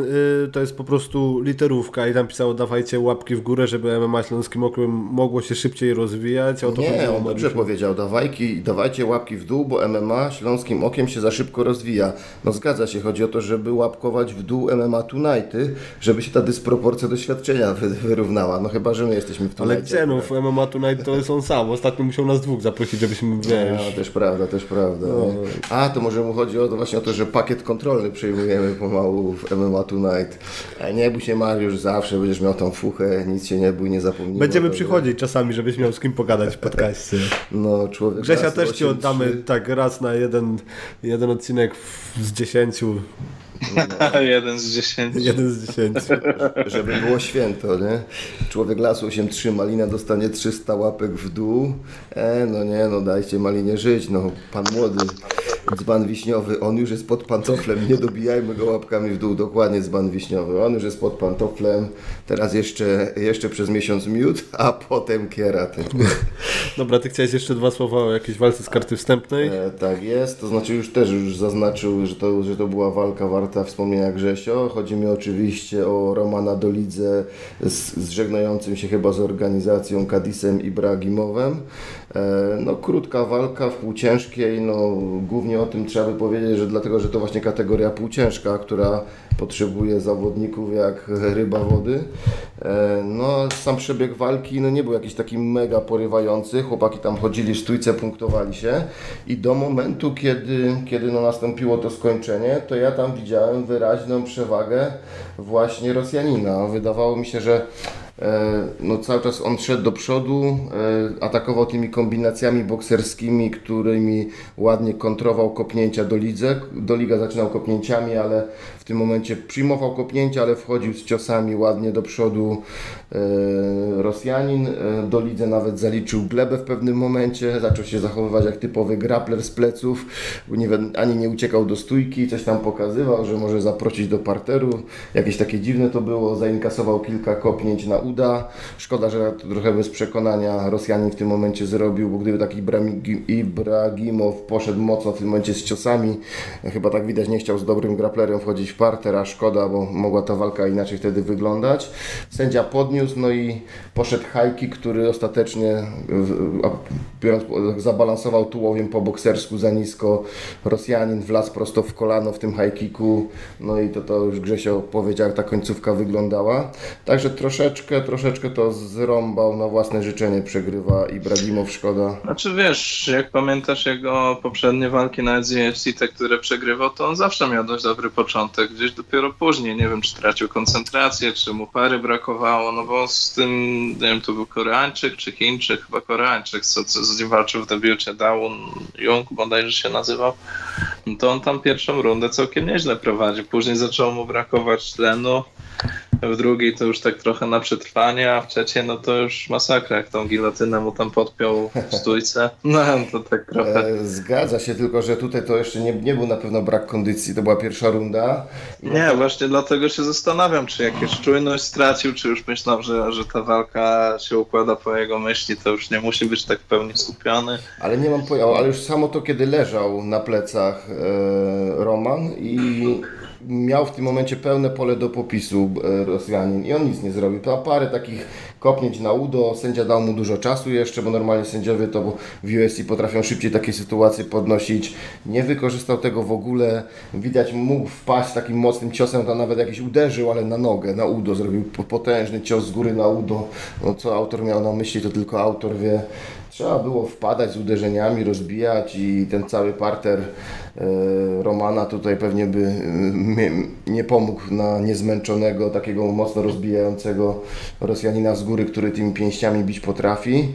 y, to jest po prostu literówka i tam pisało dawajcie łapki w górę, żeby MMA Śląskim Okiem mogło się szybciej rozwijać. O to Nie, chodziło on dobrze powiedział, dawajki, dawajcie łapki w dół, bo MMA śląskim okiem się za szybko rozwija. No zgadza się, chodzi o to, żeby łapkować w dół MMA Tonighty, żeby się ta dysproporcja doświadczenia wy- wyrównała. No chyba, że my jesteśmy w Ale Tonightie. gdzie no, w MMA Tonight to jest on sam. Ostatnio musiał nas dwóch zaprosić, żebyśmy, No, wiesz... też prawda, też prawda. nie? A, to może mu chodzi o to właśnie o to, że pakiet kontrolny przejmujemy pomału w MMA Tonight. A nie bój się Mariusz, zawsze będziesz miał tą fuchę, nic się nie bój, nie zapomnij. Będziemy przychodzić czasami, żebyś miał z kim pogadać w podcaście. No, człowiek Grzesia też ci 8-3. oddamy tak raz na jeden, jeden odcinek z dziesięciu. Jeden z dziesięciu. Jeden z dziesięciu. Żeby było święto, nie? Człowiek lasu 8-3, Malina dostanie 300 łapek w dół. E, no nie, no dajcie Malinie żyć, no. Pan młody, dzban wiśniowy, on już jest pod pantoflem, nie dobijajmy go łapkami w dół, dokładnie dzban wiśniowy. On już jest pod pantoflem, teraz jeszcze, jeszcze przez miesiąc miód, a potem kieraty. Dobra, ty chciałeś jeszcze dwa słowa o jakiejś walce z karty wstępnej? E, tak jest, to znaczy już też już zaznaczył, że to, że to była walka warta wspomnienia Grzesio. Chodzi mi oczywiście o Romana Dolidze z, z żegnającym się chyba z organizacją Kadisem Ibrahimowem. E, no krótka walka w półciężkiej, no głównie o tym trzeba by powiedzieć, że dlatego, że to właśnie kategoria półciężka, która potrzebuje zawodników jak ryba wody. E, No, sam przebieg walki no, nie był jakiś taki mega porywający. Chłopaki tam chodzili w stójce, punktowali się i do momentu, kiedy, kiedy no, nastąpiło to skończenie, to ja tam widziałem wyraźną przewagę właśnie Rosjanina. Wydawało mi się, że E, no cały czas on szedł do przodu, e, atakował tymi kombinacjami bokserskimi, którymi ładnie kontrował kopnięcia do lidze. Do liga zaczynał kopnięciami, ale w tym momencie przyjmował kopnięcia, ale wchodził z ciosami ładnie do przodu e, Rosjanin. E, Do lidze nawet zaliczył glebę w pewnym momencie, zaczął się zachowywać jak typowy grappler z pleców, ani nie uciekał do stójki, coś tam pokazywał, że może zaprosić do parteru. Jakieś takie dziwne to było, zainkasował kilka kopnięć na uda. Szkoda, że to trochę bez przekonania Rosjanin w tym momencie zrobił, bo gdyby taki Ibrahimow poszedł mocno w tym momencie z ciosami, chyba tak widać nie chciał z dobrym grapplerem wchodzić parter, a szkoda, bo mogła ta walka inaczej wtedy wyglądać. Sędzia podniósł, no i poszedł hajki, który ostatecznie biorąc, zabalansował tułowiem po boksersku za nisko. Rosjanin wlazł prosto w kolano w tym high kicku, no i to, to już Grzesio powiedział, jak ta końcówka wyglądała. Także troszeczkę, troszeczkę to zrąbał na własne życzenie, przegrywa Ibrahimow, szkoda. Znaczy wiesz, jak pamiętasz jego poprzednie walki na UFC, te, które przegrywał, to on zawsze miał dość dobry początek. Gdzieś dopiero później, nie wiem, czy tracił koncentrację, czy mu pary brakowało, no bo z tym, nie wiem, to był Koreańczyk czy Chińczyk, chyba Koreańczyk, co, co z nim walczył w debiucie, Daun Jung bodajże się nazywał, no to on tam pierwszą rundę całkiem nieźle prowadził. Później zaczęło mu brakować tlenu, w drugiej to już tak trochę na przetrwanie, a w trzeciej no to już masakra, jak tą gilotynę mu tam podpiął w stójce. No to tak trochę. E, zgadza się, tylko że tutaj to jeszcze nie, nie był na pewno brak kondycji, to była pierwsza runda. Nie, właśnie dlatego się zastanawiam, czy jakieś czujność stracił, czy już myślał, że, że ta walka się układa po jego myśli, to już nie musi być tak w pełni skupiony. Ale nie mam pojęcia, ale już samo to, kiedy leżał na plecach e, Roman i miał w tym momencie pełne pole do popisu e, Rosjanin i on nic nie zrobił. Parę takich kopnięć na udo, sędzia dał mu dużo czasu jeszcze, bo normalnie sędziowie to w UFC potrafią szybciej takie sytuacje podnosić. Nie wykorzystał tego w ogóle. Widać mógł wpaść takim mocnym ciosem, to nawet jakiś uderzył, ale na nogę, na udo zrobił po- potężny cios z góry na udo. No, co autor miał na myśli, to tylko autor wie. Trzeba było wpadać z uderzeniami, rozbijać i ten cały parter e, Romana tutaj pewnie by e, nie pomógł na niezmęczonego, takiego mocno rozbijającego Rosjanina z góry, który tymi pięściami bić potrafi.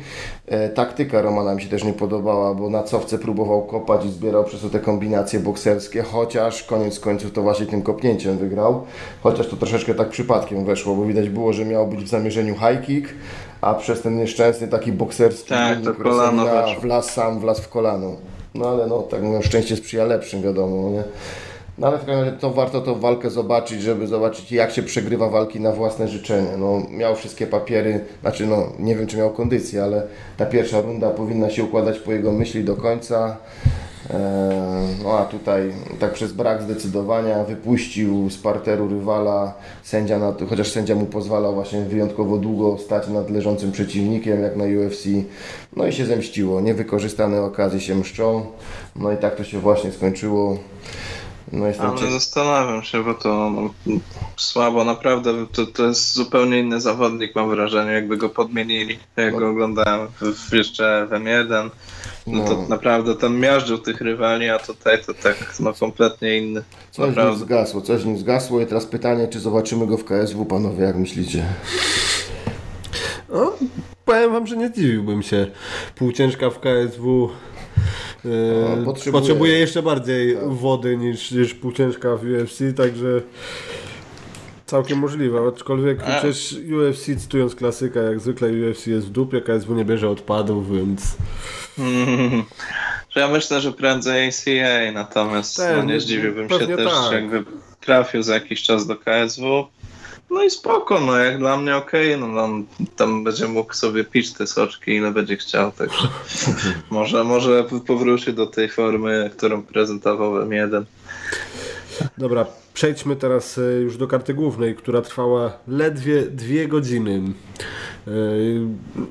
E, taktyka Romana mi się też nie podobała, bo na cofce próbował kopać i zbierał przez to te kombinacje bokserskie, chociaż koniec końców to właśnie tym kopnięciem wygrał. Chociaż to troszeczkę tak przypadkiem weszło, bo widać było, że miał być w zamierzeniu high kick, a przez ten nieszczęsny taki bokserski Tak, to kolano weszło. wlazł sam, wlazł w kolano. No ale no, tak mówią, szczęście sprzyja lepszym, wiadomo, nie? No ale w każdym razie to warto tą walkę zobaczyć, żeby zobaczyć jak się przegrywa walki na własne życzenie. No, miał wszystkie papiery, znaczy no nie wiem czy miał kondycję, ale ta pierwsza runda powinna się układać po jego myśli do końca. E, no a tutaj tak przez brak zdecydowania wypuścił z parteru rywala sędzia, na, chociaż sędzia mu pozwalał właśnie wyjątkowo długo stać nad leżącym przeciwnikiem jak na UFC. No i się zemściło. Niewykorzystane okazje się mszczą. No i tak to się właśnie skończyło. No jestem Ale zastanawiam się, bo to no, słabo, naprawdę to, to jest zupełnie inny zawodnik, mam wrażenie, jakby go podmienili. Jak no. go oglądałem w, jeszcze w M1, no, to no. naprawdę tam miażdżył tych rywali, a tutaj to tak no kompletnie inny. Coś naprawdę. nim zgasło, coś nim zgasło i teraz pytanie, czy zobaczymy go w KSW, panowie, jak myślicie? No, powiem wam, że nie zdziwiłbym się. Półciężka w KSW Yy, potrzebuje... potrzebuje... jeszcze bardziej tak. wody niż, niż półciężka w UFC, także całkiem możliwe, aczkolwiek A. przecież UFC cytując klasyka, jak zwykle UFC jest w dupie, KSW nie bierze odpadów, więc... Mm, ja myślę, że prędzej ACA, natomiast Ten, no nie zdziwiłbym się też, tak. jakby trafił za jakiś czas do KSW. No i spoko, no jak dla mnie okej, okay, no on tam będzie mógł sobie pić te soczki ile będzie chciał, także może, może powróci do tej formy, którą prezentował M1. Dobra, przejdźmy teraz e, już do karty głównej, która trwała ledwie dwie godziny. E,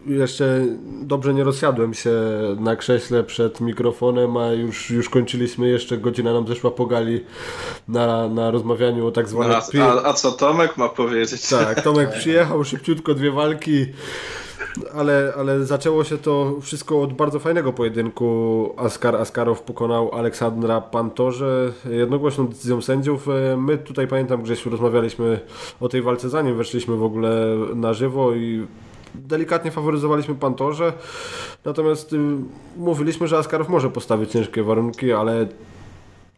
jeszcze dobrze nie rozsiadłem się na krześle przed mikrofonem, a już, już kończyliśmy, jeszcze godzina nam zeszła po gali na, na rozmawianiu o tak zwanych... No, a, a, co Tomek ma powiedzieć? Tak, Tomek przyjechał, szybciutko dwie walki, ale, ale zaczęło się to wszystko od bardzo fajnego pojedynku. Askar Askarow pokonał Aleksandra Pantorze jednogłośną decyzją sędziów. E, my tutaj pamiętam, Grzesiu, rozmawialiśmy o tej walce zanim weszliśmy w ogóle na żywo i delikatnie faworyzowaliśmy Pantorze, natomiast y, mówiliśmy, że Askarow może postawić ciężkie warunki, ale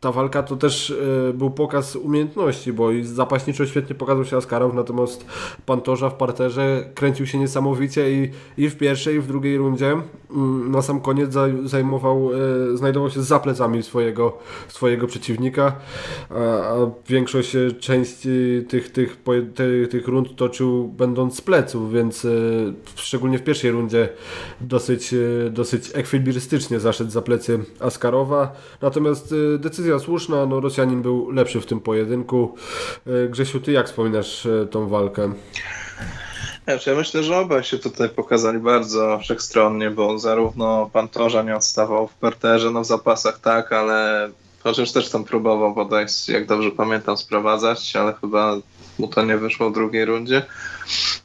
ta walka to też y, był pokaz umiejętności, bo i zapaśniczo świetnie pokazał się Askarow, natomiast Pantorza w parterze kręcił się niesamowicie i, i w pierwszej, i w drugiej rundzie. Y, na sam koniec zajmował, y, znajdował się za plecami swojego, swojego przeciwnika, a, a większość części tych, tych, tych, tych rund toczył będąc z pleców, więc szczególnie w pierwszej rundzie dosyć, dosyć ekwilibrystycznie zaszedł za plecy Askarowa, natomiast decyzja decyzja słuszna, no Rosjanin był lepszy w tym pojedynku. E, Grzesiu, ty jak wspominasz e, tą walkę? Ja myślę, że obaj się tutaj pokazali bardzo wszechstronnie, bo zarówno Pantorza nie odstawał w parterze, no w zapasach tak, ale chociaż też tam próbował podejść, jak dobrze pamiętam, sprowadzać, ale chyba mu to nie wyszło w drugiej rundzie.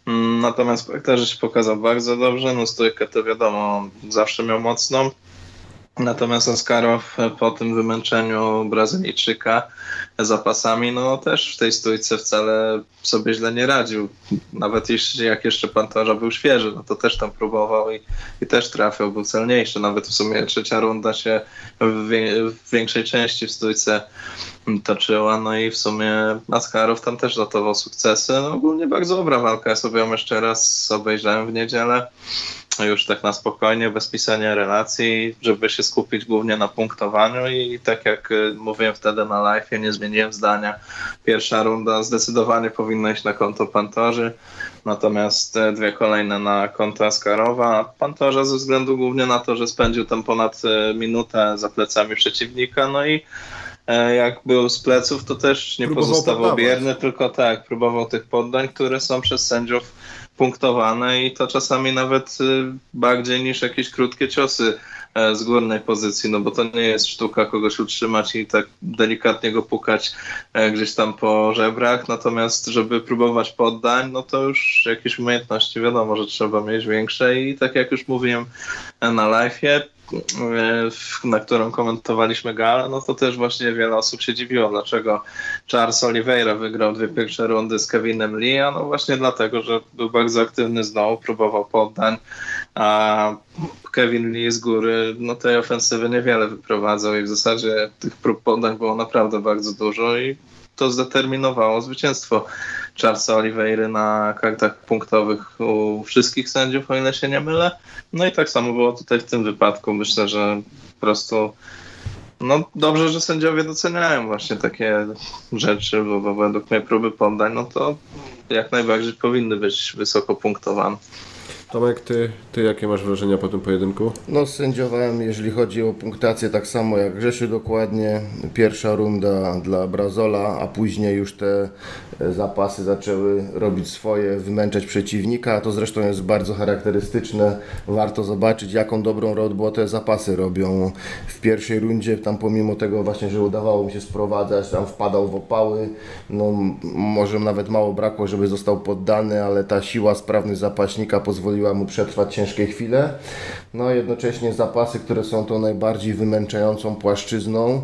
Mm, natomiast w parterze się pokazał bardzo dobrze, no stójkę to wiadomo, zawsze miał mocną. Natomiast Oskarow po tym wymęczeniu Brazylijczyka zapasami, no też w tej stójce wcale sobie źle nie radził. Nawet jeśli jak jeszcze Pantorza był świeży, no to też tam próbował i, i też trafiał, był celniejszy. Nawet w sumie trzecia runda się w, wie, w większej części w stójce toczyła, no i w sumie Askarow tam też notował sukcesy. No ogólnie bardzo dobra walka, ja sobie ją jeszcze raz obejrzałem w niedzielę już tak na spokojnie, bez pisania relacji, żeby się skupić głównie na punktowaniu i tak jak y, mówiłem wtedy na live, nie zmieniłem zdania. Pierwsza runda zdecydowanie powinna iść na konto Pantorzy, natomiast y, dwie kolejne na konto Askarowa. Pantorza ze względu głównie na to, że spędził tam ponad y, minutę za plecami przeciwnika, no i e, jak był z pleców, to też nie próbował pozostawał poddawać. bierny, tylko tak, próbował tych poddań, które są przez sędziów punktowane i to czasami nawet y, bardziej niż jakieś krótkie ciosy e, z górnej pozycji, no bo to nie jest sztuka kogoś utrzymać i tak delikatnie go pukać e, gdzieś tam po żebrach, natomiast żeby próbować poddań, no to już jakieś umiejętności wiadomo, że trzeba mieć większe i tak jak już mówiłem na live'ie, E, na którą komentowaliśmy galę, no to też właśnie wiele osób się dziwiło, dlaczego Charles Oliveira wygrał dwie pierwsze rundy z Kevinem Lee, a no właśnie dlatego, że był bardzo aktywny znowu, próbował poddań, a Kevin Lee z góry no tej ofensywy niewiele wyprowadzał i w zasadzie tych prób poddań było naprawdę bardzo dużo i to zdeterminowało zwycięstwo Charlesa Oliveira na kartach punktowych u wszystkich sędziów, o ile się nie mylę. No i tak samo było tutaj w tym wypadku. Myślę, że po prostu No dobrze, że sędziowie doceniają właśnie takie rzeczy, bo, bo według mnie próby poddań, no to jak najbardziej powinny być wysoko punktowane. Tomek, ty, ty jakie masz wrażenia po tym pojedynku? No sędziowałem, jeżeli chodzi o punktację, tak samo jak Grzesiu dokładnie. Pierwsza runda dla Brazola, a później już te e, zapasy zaczęły robić swoje, wymęczać przeciwnika. To zresztą jest bardzo charakterystyczne. Warto zobaczyć, jaką dobrą robotę zapasy robią. W pierwszej rundzie, tam pomimo tego właśnie, że udawało mu się sprowadzać, tam wpadał w opały. No, może nawet mało brakło, żeby został poddany, ale ta siła, sprawność zapaśnika pozwoliła pozwoliła mu przetrwać ciężkie chwile. No jednocześnie zapasy, które są tą najbardziej wymęczającą płaszczyzną,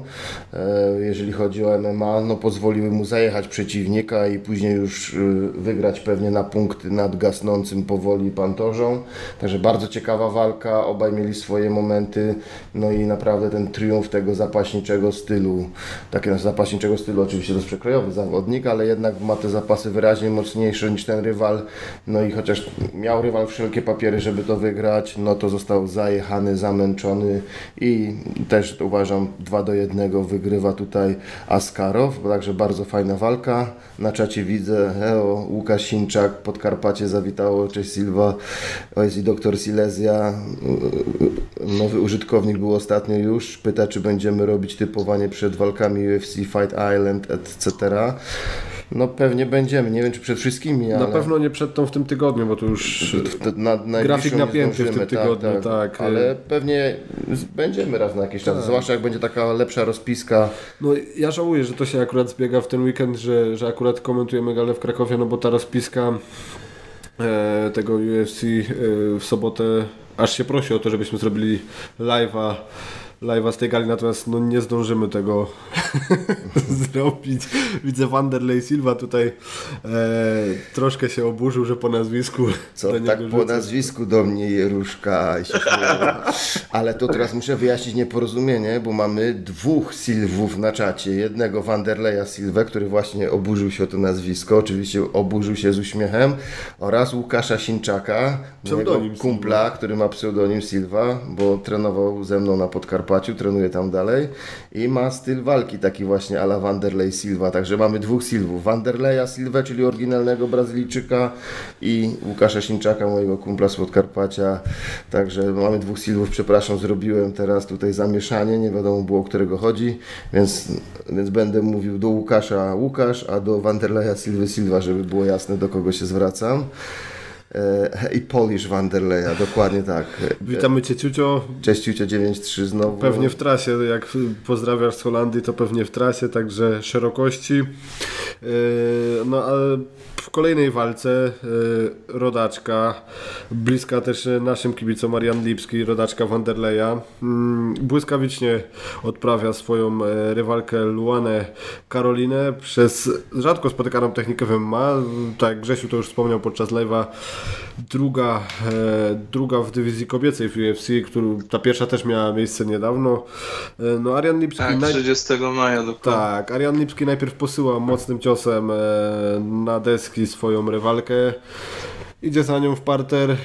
e, jeżeli chodzi o MMA, no pozwoliły mu zajechać przeciwnika i później już e, wygrać pewnie na punkty nad gasnącym powoli pantorzą. Także bardzo ciekawa walka, obaj mieli swoje momenty, no i naprawdę ten triumf tego zapaśniczego stylu, takiego zapaśniczego stylu, oczywiście to jest przekrojowy zawodnik, ale jednak ma te zapasy wyraźnie mocniejsze niż ten rywal, no i chociaż miał rywal wszelkie wszelkie papiery, żeby to wygrać, no to został zajechany, zamęczony i też uważam 2 do 1 wygrywa tutaj Askarow, także bardzo fajna walka. Na czacie widzę, heo, Łukasz Sinczak, Podkarpacie zawitało, cześć Silva, jest i doktor Silesia, nowy użytkownik był ostatnio już, pyta czy będziemy robić typowanie przed walkami UFC, Fight Island, etc. No pewnie będziemy, nie wiem czy przed wszystkimi, Na pewno nie przed tą w tym tygodniu, bo to już na, na grafik napięty w tym tak, tygodniu, tak, tak, tak. Ale pewnie będziemy raz na jakiś czas, tak. zwłaszcza jak będzie taka lepsza rozpiska. No ja żałuję, że to się akurat zbiega w ten weekend, że, że akurat komentujemy galę w Krakowie, no bo ta rozpiska e, tego UFC e, w sobotę aż się prosi o to, żebyśmy zrobili live'a live'a z tej gali, natomiast no, nie zdążymy tego zrobić. Widzę Wanderlei Silva tutaj e, troszkę się oburzył, że po nazwisku. Co, tak po nazwisku do mnie Jeruszka Ale to teraz muszę wyjaśnić nieporozumienie, bo mamy dwóch Silwów na czacie. Jednego Wanderleja Silwę, który właśnie oburzył się o to nazwisko, oczywiście oburzył się z uśmiechem, oraz Łukasza Sinczaka, pseudonim kumpla, Silva. który ma pseudonim Silva, bo trenował ze mną na Podkarpaciu Podkarpaciu, trenuje tam dalej i ma styl walki taki właśnie ala Wanderlei Silva, także mamy dwóch Silwów, Wanderleja Silva, czyli oryginalnego Brazylijczyka i Łukasza Sinczaka, mojego kumpla z Podkarpacia, także mamy dwóch Silwów, przepraszam, zrobiłem teraz tutaj zamieszanie, nie wiadomo było o którego chodzi, więc, więc będę mówił do Łukasza Łukasz, a do Wanderleja Silva Silva, żeby było jasne do kogo się zwracam. E, i Polish Wanderleya, dokładnie tak. Witamy Cię Ciucio. Cześć Ciucio 93 znowu. Pewnie w trasie, jak pozdrawiasz z Holandii, to pewnie w trasie, także szerokości. E, no ale w kolejnej walce e, rodaczka, bliska też naszym kibicom Marian Lipski, rodaczka Wanderleya, mm, błyskawicznie odprawia swoją rywalkę Luanę Karolinę przez rzadko spotykaną technikę MMA, tak Grzesiu to już wspomniał podczas live'a, druga, e, druga w dywizji kobiecej w UFC, który, ta pierwsza też miała miejsce niedawno. E, no Arian Lipski... Tak, 30 maja dokładnie. Tak, Arian Lipski najpierw posyła mocnym ciosem e, na swoją rywalkę. Idzie za nią w parter. E,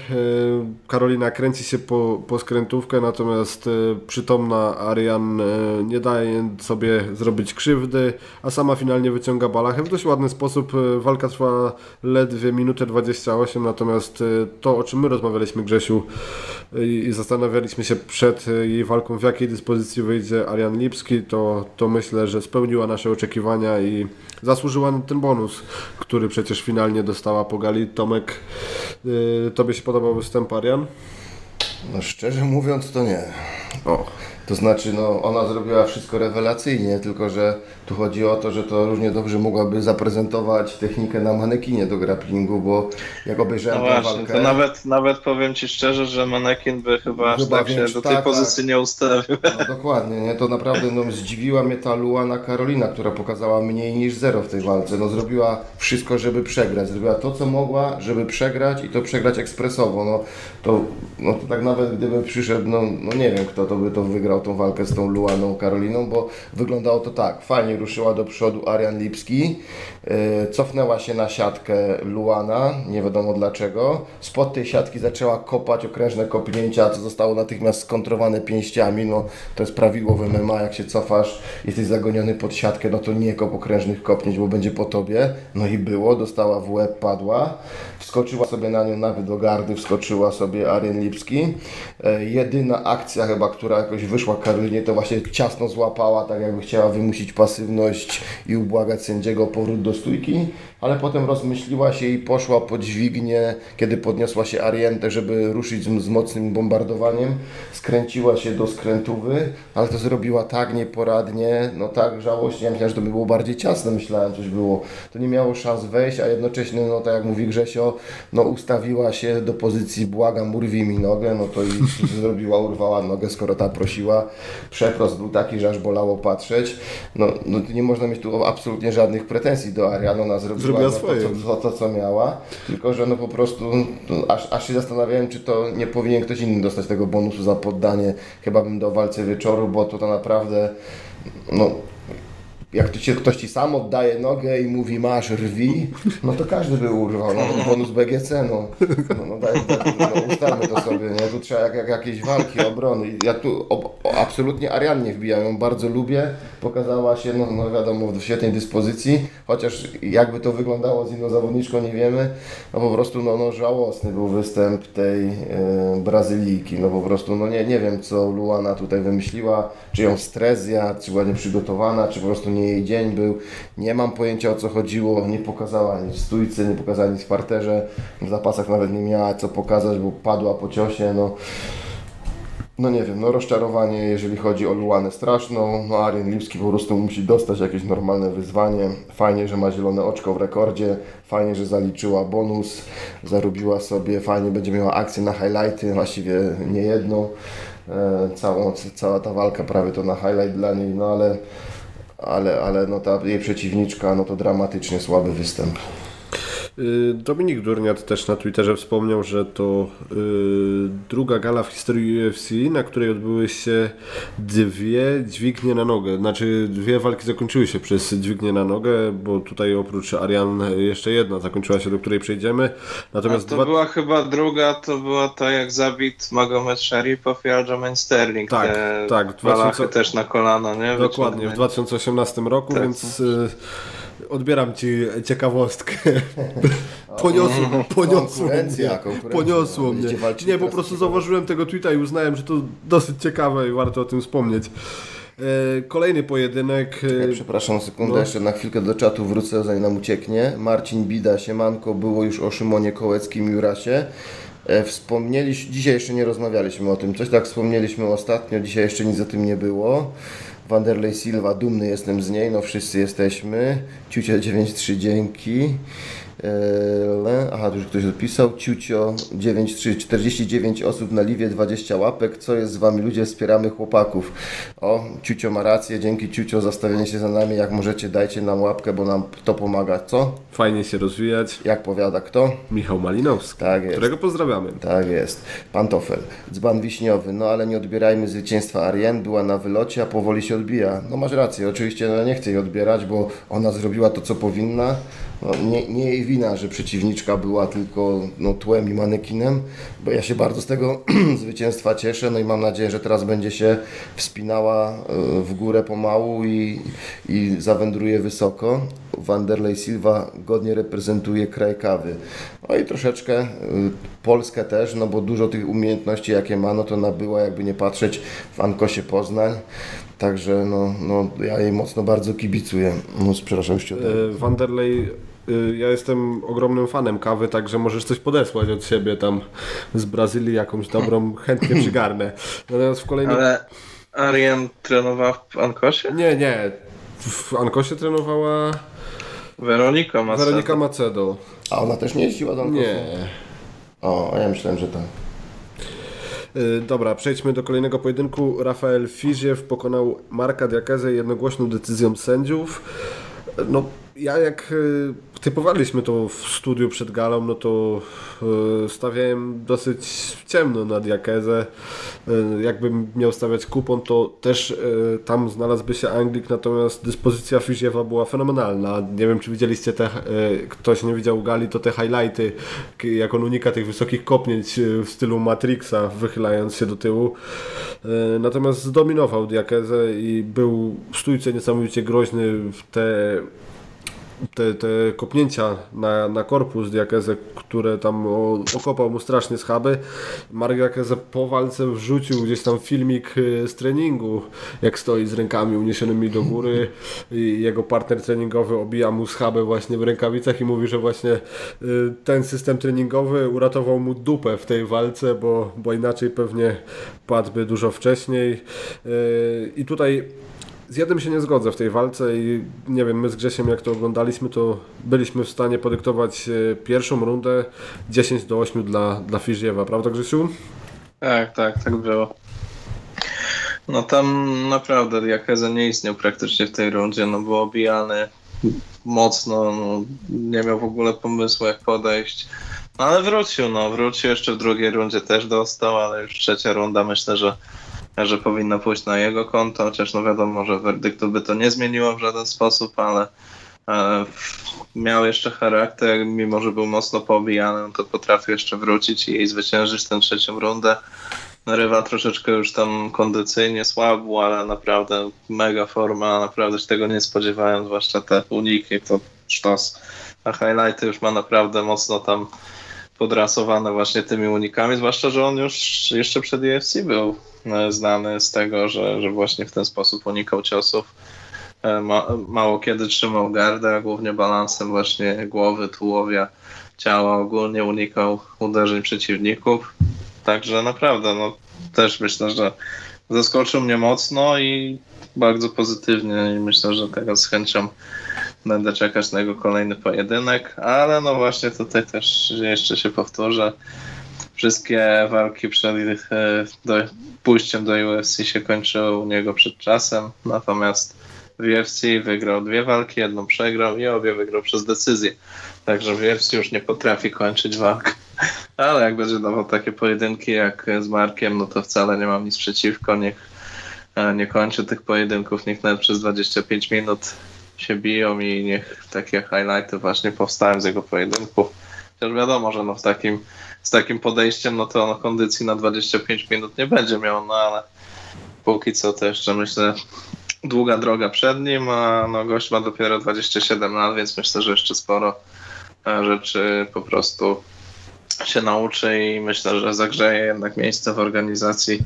Karolina kręci się po, po skrętówkę, natomiast e, przytomna Arian e, nie daje sobie zrobić krzywdy, a sama finalnie wyciąga balachę w dość ładny sposób. Walka trwa ledwie minutę 28, natomiast to, o czym my rozmawialiśmy, Grzesiu, i zastanawialiśmy się przed jej walką, w jakiej dyspozycji wyjdzie Arian Lipski, to, to myślę, że spełniła nasze oczekiwania i zasłużyła na ten bonus, który przecież finalnie dostała po gali. Tomek, yy, tobie się podobał występ Arian? No szczerze mówiąc to nie. O. To znaczy, no, ona zrobiła wszystko rewelacyjnie, tylko że tu chodzi o to, że to równie dobrze mogłaby zaprezentować technikę na manekinie do grapplingu, bo jak obejrzałem no właśnie, walkę... to nawet, nawet powiem Ci szczerze, że manekin by chyba aż tak się do tej tak, pozycji tak. nie ustawił. No, dokładnie, nie? to naprawdę no, zdziwiła mnie ta Luana Karolina, która pokazała mniej niż zero w tej walce. No, zrobiła wszystko, żeby przegrać. Zrobiła to, co mogła, żeby przegrać i to przegrać ekspresowo. No, to, no, to tak nawet gdyby przyszedł, no, no nie wiem kto to by to wygrał wygrał tą walkę z tą Luaną Karoliną, bo wyglądało to tak, fajnie ruszyła do przodu Arian Lipski, yy, cofnęła się na siatkę Luana, nie wiadomo dlaczego, spod tej siatki zaczęła kopać okrężne kopnięcia, co zostało natychmiast skontrowane pięściami, no to jest prawidło w MMA, jak się cofasz, jesteś zagoniony pod siatkę, no to nie kop okrężnych kopnięć, bo będzie po tobie, no i było, dostała w łeb, padła, wskoczyła sobie na nią nawet do gardy, wskoczyła sobie Arian Lipski, e, jedyna akcja chyba, która jakoś wyszła Karolinie, to właśnie ciasno złapała, tak jakby chciała wymusić pasywność i ubłagać sędziego o powrót do stójki, ale potem rozmyśliła się i poszła po dźwignię, kiedy podniosła się Arientę, żeby ruszyć z, mocnym bombardowaniem, skręciła się do skrętówy, ale to zrobiła tak nieporadnie, no tak żałośnie, ja myślałem, że to by było bardziej ciasne, myślałem, coś było, to nie miało szans wejść, a jednocześnie, no tak jak mówi Grzesio, no ustawiła się do pozycji błagam, urwij mi nogę, no to i zrobiła, urwała nogę, skoro ta prosiła, przeprost był taki, że aż bolało patrzeć, no, no nie można mieć tu absolutnie żadnych pretensji do Ariana, ona zrobiła, Zrobiła no, swoje. To, to, to, co miała, tylko że no po prostu no, aż, aż się zastanawiałem, czy to nie powinien ktoś inny dostać tego bonusu za poddanie. Chyba bym do walce wieczoru, bo to, to naprawdę no jak to ci, ktoś ci sam oddaje nogę i mówi masz rwi, no to każdy by urwał, nawet bonus BGC, no, no, no, daj, daj, no ustalmy to sobie, nie, tu trzeba jak, jak jakieś walki, obrony, ja tu o, o, absolutnie Ariannie wbijam, ją bardzo lubię, pokazała się, no, no wiadomo, w świetnej dyspozycji, chociaż jakby to wyglądało z inną zawodniczką nie wiemy, no po prostu no, no żałosny był występ tej e, Brazylijki, no po prostu, no nie, nie wiem co Luana tutaj wymyśliła, czy ją stres zjadł, czy była nieprzygotowana, czy po prostu nie jej dzień był. Nie mam pojęcia o co chodziło, nie pokazała nic w stójce, nie pokazała nic w parterze, w zapasach nawet nie miała co pokazać, bo padła po ciosie, no. No nie wiem, no rozczarowanie jeżeli chodzi o Luanę straszną, no Arjen Lipski po prostu musi dostać jakieś normalne wyzwanie. Fajnie, że ma zielone oczko w rekordzie, fajnie, że zaliczyła bonus, zarobiła sobie, fajnie będzie miała akcję na highlighty, właściwie nie jedną. E, całą, cała ta walka prawie to na highlight dla niej, no ale ale, ale no ta jej przeciwniczka, no to dramatycznie słaby występ. Y, Dominik Durniat też na Twitterze wspomniał, że to y, druga gala w historii UFC, na której odbyły się dwie dźwignie na nogę. Znaczy dwie walki zakończyły się przez dźwignię na nogę, bo tutaj oprócz Arian jeszcze jedna zakończyła się, do której przejdziemy. A Natomiast to dwa... była chyba druga, to była ta jak zabit Magomed Sharipov i Aljamain Sterling. Tak, te tak, w Walachy 2000 też na kolano, nie? Dokładnie, w Wyciągnięte. 2018 roku, Tak. więc y, odbieram Ci ciekawostkę. Poniosło, poniosło Konkurencja, mnie. Poniosło mnie. Nie, po prostu zauważyłem tego tweeta i uznałem, że to dosyć ciekawe i warto o tym wspomnieć. E, Kolejny pojedynek. e, Przepraszam sekundę, No. jeszcze na chwilkę do czatu wrócę, zanim nam ucieknie. Marcin Bida, siemanko, było już o Szymonie Kołeckim, Jurasie. E, Wspomnieliśmy, dzisiaj jeszcze nie rozmawialiśmy o tym, coś tak wspomnieliśmy ostatnio, dzisiaj jeszcze nic o tym nie było. Wanderlei Silva, dumny jestem z niej, no wszyscy jesteśmy. Ciucia 9-3, dzięki. Eee, Aha, już ktoś odpisał. Ciucio 93, 49 osób na liwie, 20 łapek. Co jest z wami ludzie? Wspieramy chłopaków. O, Ciucio ma rację, dzięki Ciucio za stawienie się za nami. Jak możecie, dajcie nam łapkę, bo nam to pomaga. Co? Fajnie się rozwijać. Jak powiada kto? Michał Malinowski, Tak jest. którego pozdrawiamy. Tak jest. Pantofel. Dzban wiśniowy. No ale nie odbierajmy zwycięstwa Arien. Była na wylocie, a powoli się odbija. No masz rację. Oczywiście no, nie chcę jej odbierać, bo ona zrobiła to, co powinna. No, nie, nie jej wina, że przeciwniczka była tylko no, tłem i manekinem, bo ja się bardzo z tego zwycięstwa cieszę. No i mam nadzieję, że teraz będzie się wspinała e, w górę pomału i, i zawędruje wysoko. Wanderlei Silva godnie reprezentuje kraj kawy. No i troszeczkę y, Polskę też, no bo dużo tych umiejętności jakie ma, no to nabyła jakby nie patrzeć w Ankosie Poznań. Także no, no ja jej mocno bardzo kibicuję. No przepraszam, już cię oddałem. E, Wanderlei, e, ja jestem ogromnym fanem kawy, także możesz coś podesłać od siebie tam z Brazylii, jakąś dobrą, chętnie przygarnę. Natomiast w kolejnym... Ale Arian trenowała w Ankosie? Nie, nie. W Ankosie trenowała Weronika Macedo. Weronika Macedo. A ona też nie jeździła do Ankosu? Nie. O, a ja myślałem, że tak. Y, Dobra, przejdźmy do kolejnego pojedynku. Rafael Fiziew pokonał Marka Diakezę jednogłośną decyzją sędziów. No, ja jak e, typowaliśmy to w studiu przed galą, no to e, stawiałem dosyć ciemno na diakezę. E, jakbym miał stawiać kupon, to też tam znalazłby się Anglik, natomiast dyspozycja Fiziewa była fenomenalna. Nie wiem, czy widzieliście te, ktoś nie widział gali, to te highlighty, jak on unika tych wysokich kopnięć w stylu Matrixa, wychylając się do tyłu. Natomiast zdominował diakezę i był w stójce niesamowicie groźny w te te, te kopnięcia na, na korpus Diakeze, które tam okopał mu strasznie schaby. Mark Diakeze po walce wrzucił gdzieś tam filmik y, z treningu, jak stoi z rękami uniesionymi do góry i jego partner treningowy obija mu schabę właśnie w rękawicach i mówi, że właśnie y, ten system treningowy uratował mu dupę w tej walce, bo, bo inaczej pewnie padłby dużo wcześniej. Y, I tutaj z jednym się nie zgodzę w tej walce i nie wiem, my z Grzesiem jak to oglądaliśmy, to byliśmy w stanie podyktować e, pierwszą rundę 10 do 8 dla, dla Fiżiewa, prawda Grzesiu? Tak, tak, tak było. No tam naprawdę Jakeza nie istniał praktycznie w tej rundzie, no był obijany mocno, no, nie miał w ogóle pomysłu jak podejść. No ale wrócił, no wrócił jeszcze w drugiej rundzie też dostał, ale już trzecia runda myślę, że że powinno pójść na jego konto, chociaż no wiadomo, że werdyktu by to nie zmieniło w żaden sposób, ale e, miał jeszcze charakter, mimo że był mocno pobijany, to potrafił jeszcze wrócić i zwyciężyć tę trzecią rundę. Rywal troszeczkę już tam kondycyjnie słabł, ale naprawdę mega forma, naprawdę się tego nie spodziewałem, zwłaszcza te uniki, to sztos. A highlighty już ma naprawdę mocno tam podrasowane właśnie tymi unikami, zwłaszcza, że on już jeszcze przed UFC był e, znany z tego, że, że właśnie w ten sposób unikał ciosów. E, ma, mało kiedy trzymał gardę, a głównie balansem właśnie głowy, tułowia, ciała, ogólnie unikał uderzeń przeciwników. Także naprawdę, no też myślę, że zaskoczył mnie mocno i bardzo pozytywnie i myślę, że teraz z chęcią będę czekać na jego kolejny pojedynek, ale no właśnie tutaj też jeszcze się powtórzę. Wszystkie walki przed e, do, pójściem do UFC się kończyły u niego przed czasem, natomiast w UFC wygrał dwie walki, jedną przegrał i obie wygrał przez decyzję. Także w UFC już nie potrafi kończyć walk. Ale jak będzie dawał takie pojedynki jak z Markiem, no to wcale nie mam nic przeciwko. Niech e, nie kończy tych pojedynków, niech nawet przez 25 minut się biją i niech takie highlighty właśnie powstają z jego pojedynków. Chociaż wiadomo, że no w takim, z takim podejściem, no to no kondycji na 25 minut nie będzie miał, no ale póki co to jeszcze myślę długa droga przed nim, a no gość ma dopiero 27 lat, więc myślę, że jeszcze sporo e, rzeczy po prostu się nauczy i myślę, że zagrzeje jednak miejsce w organizacji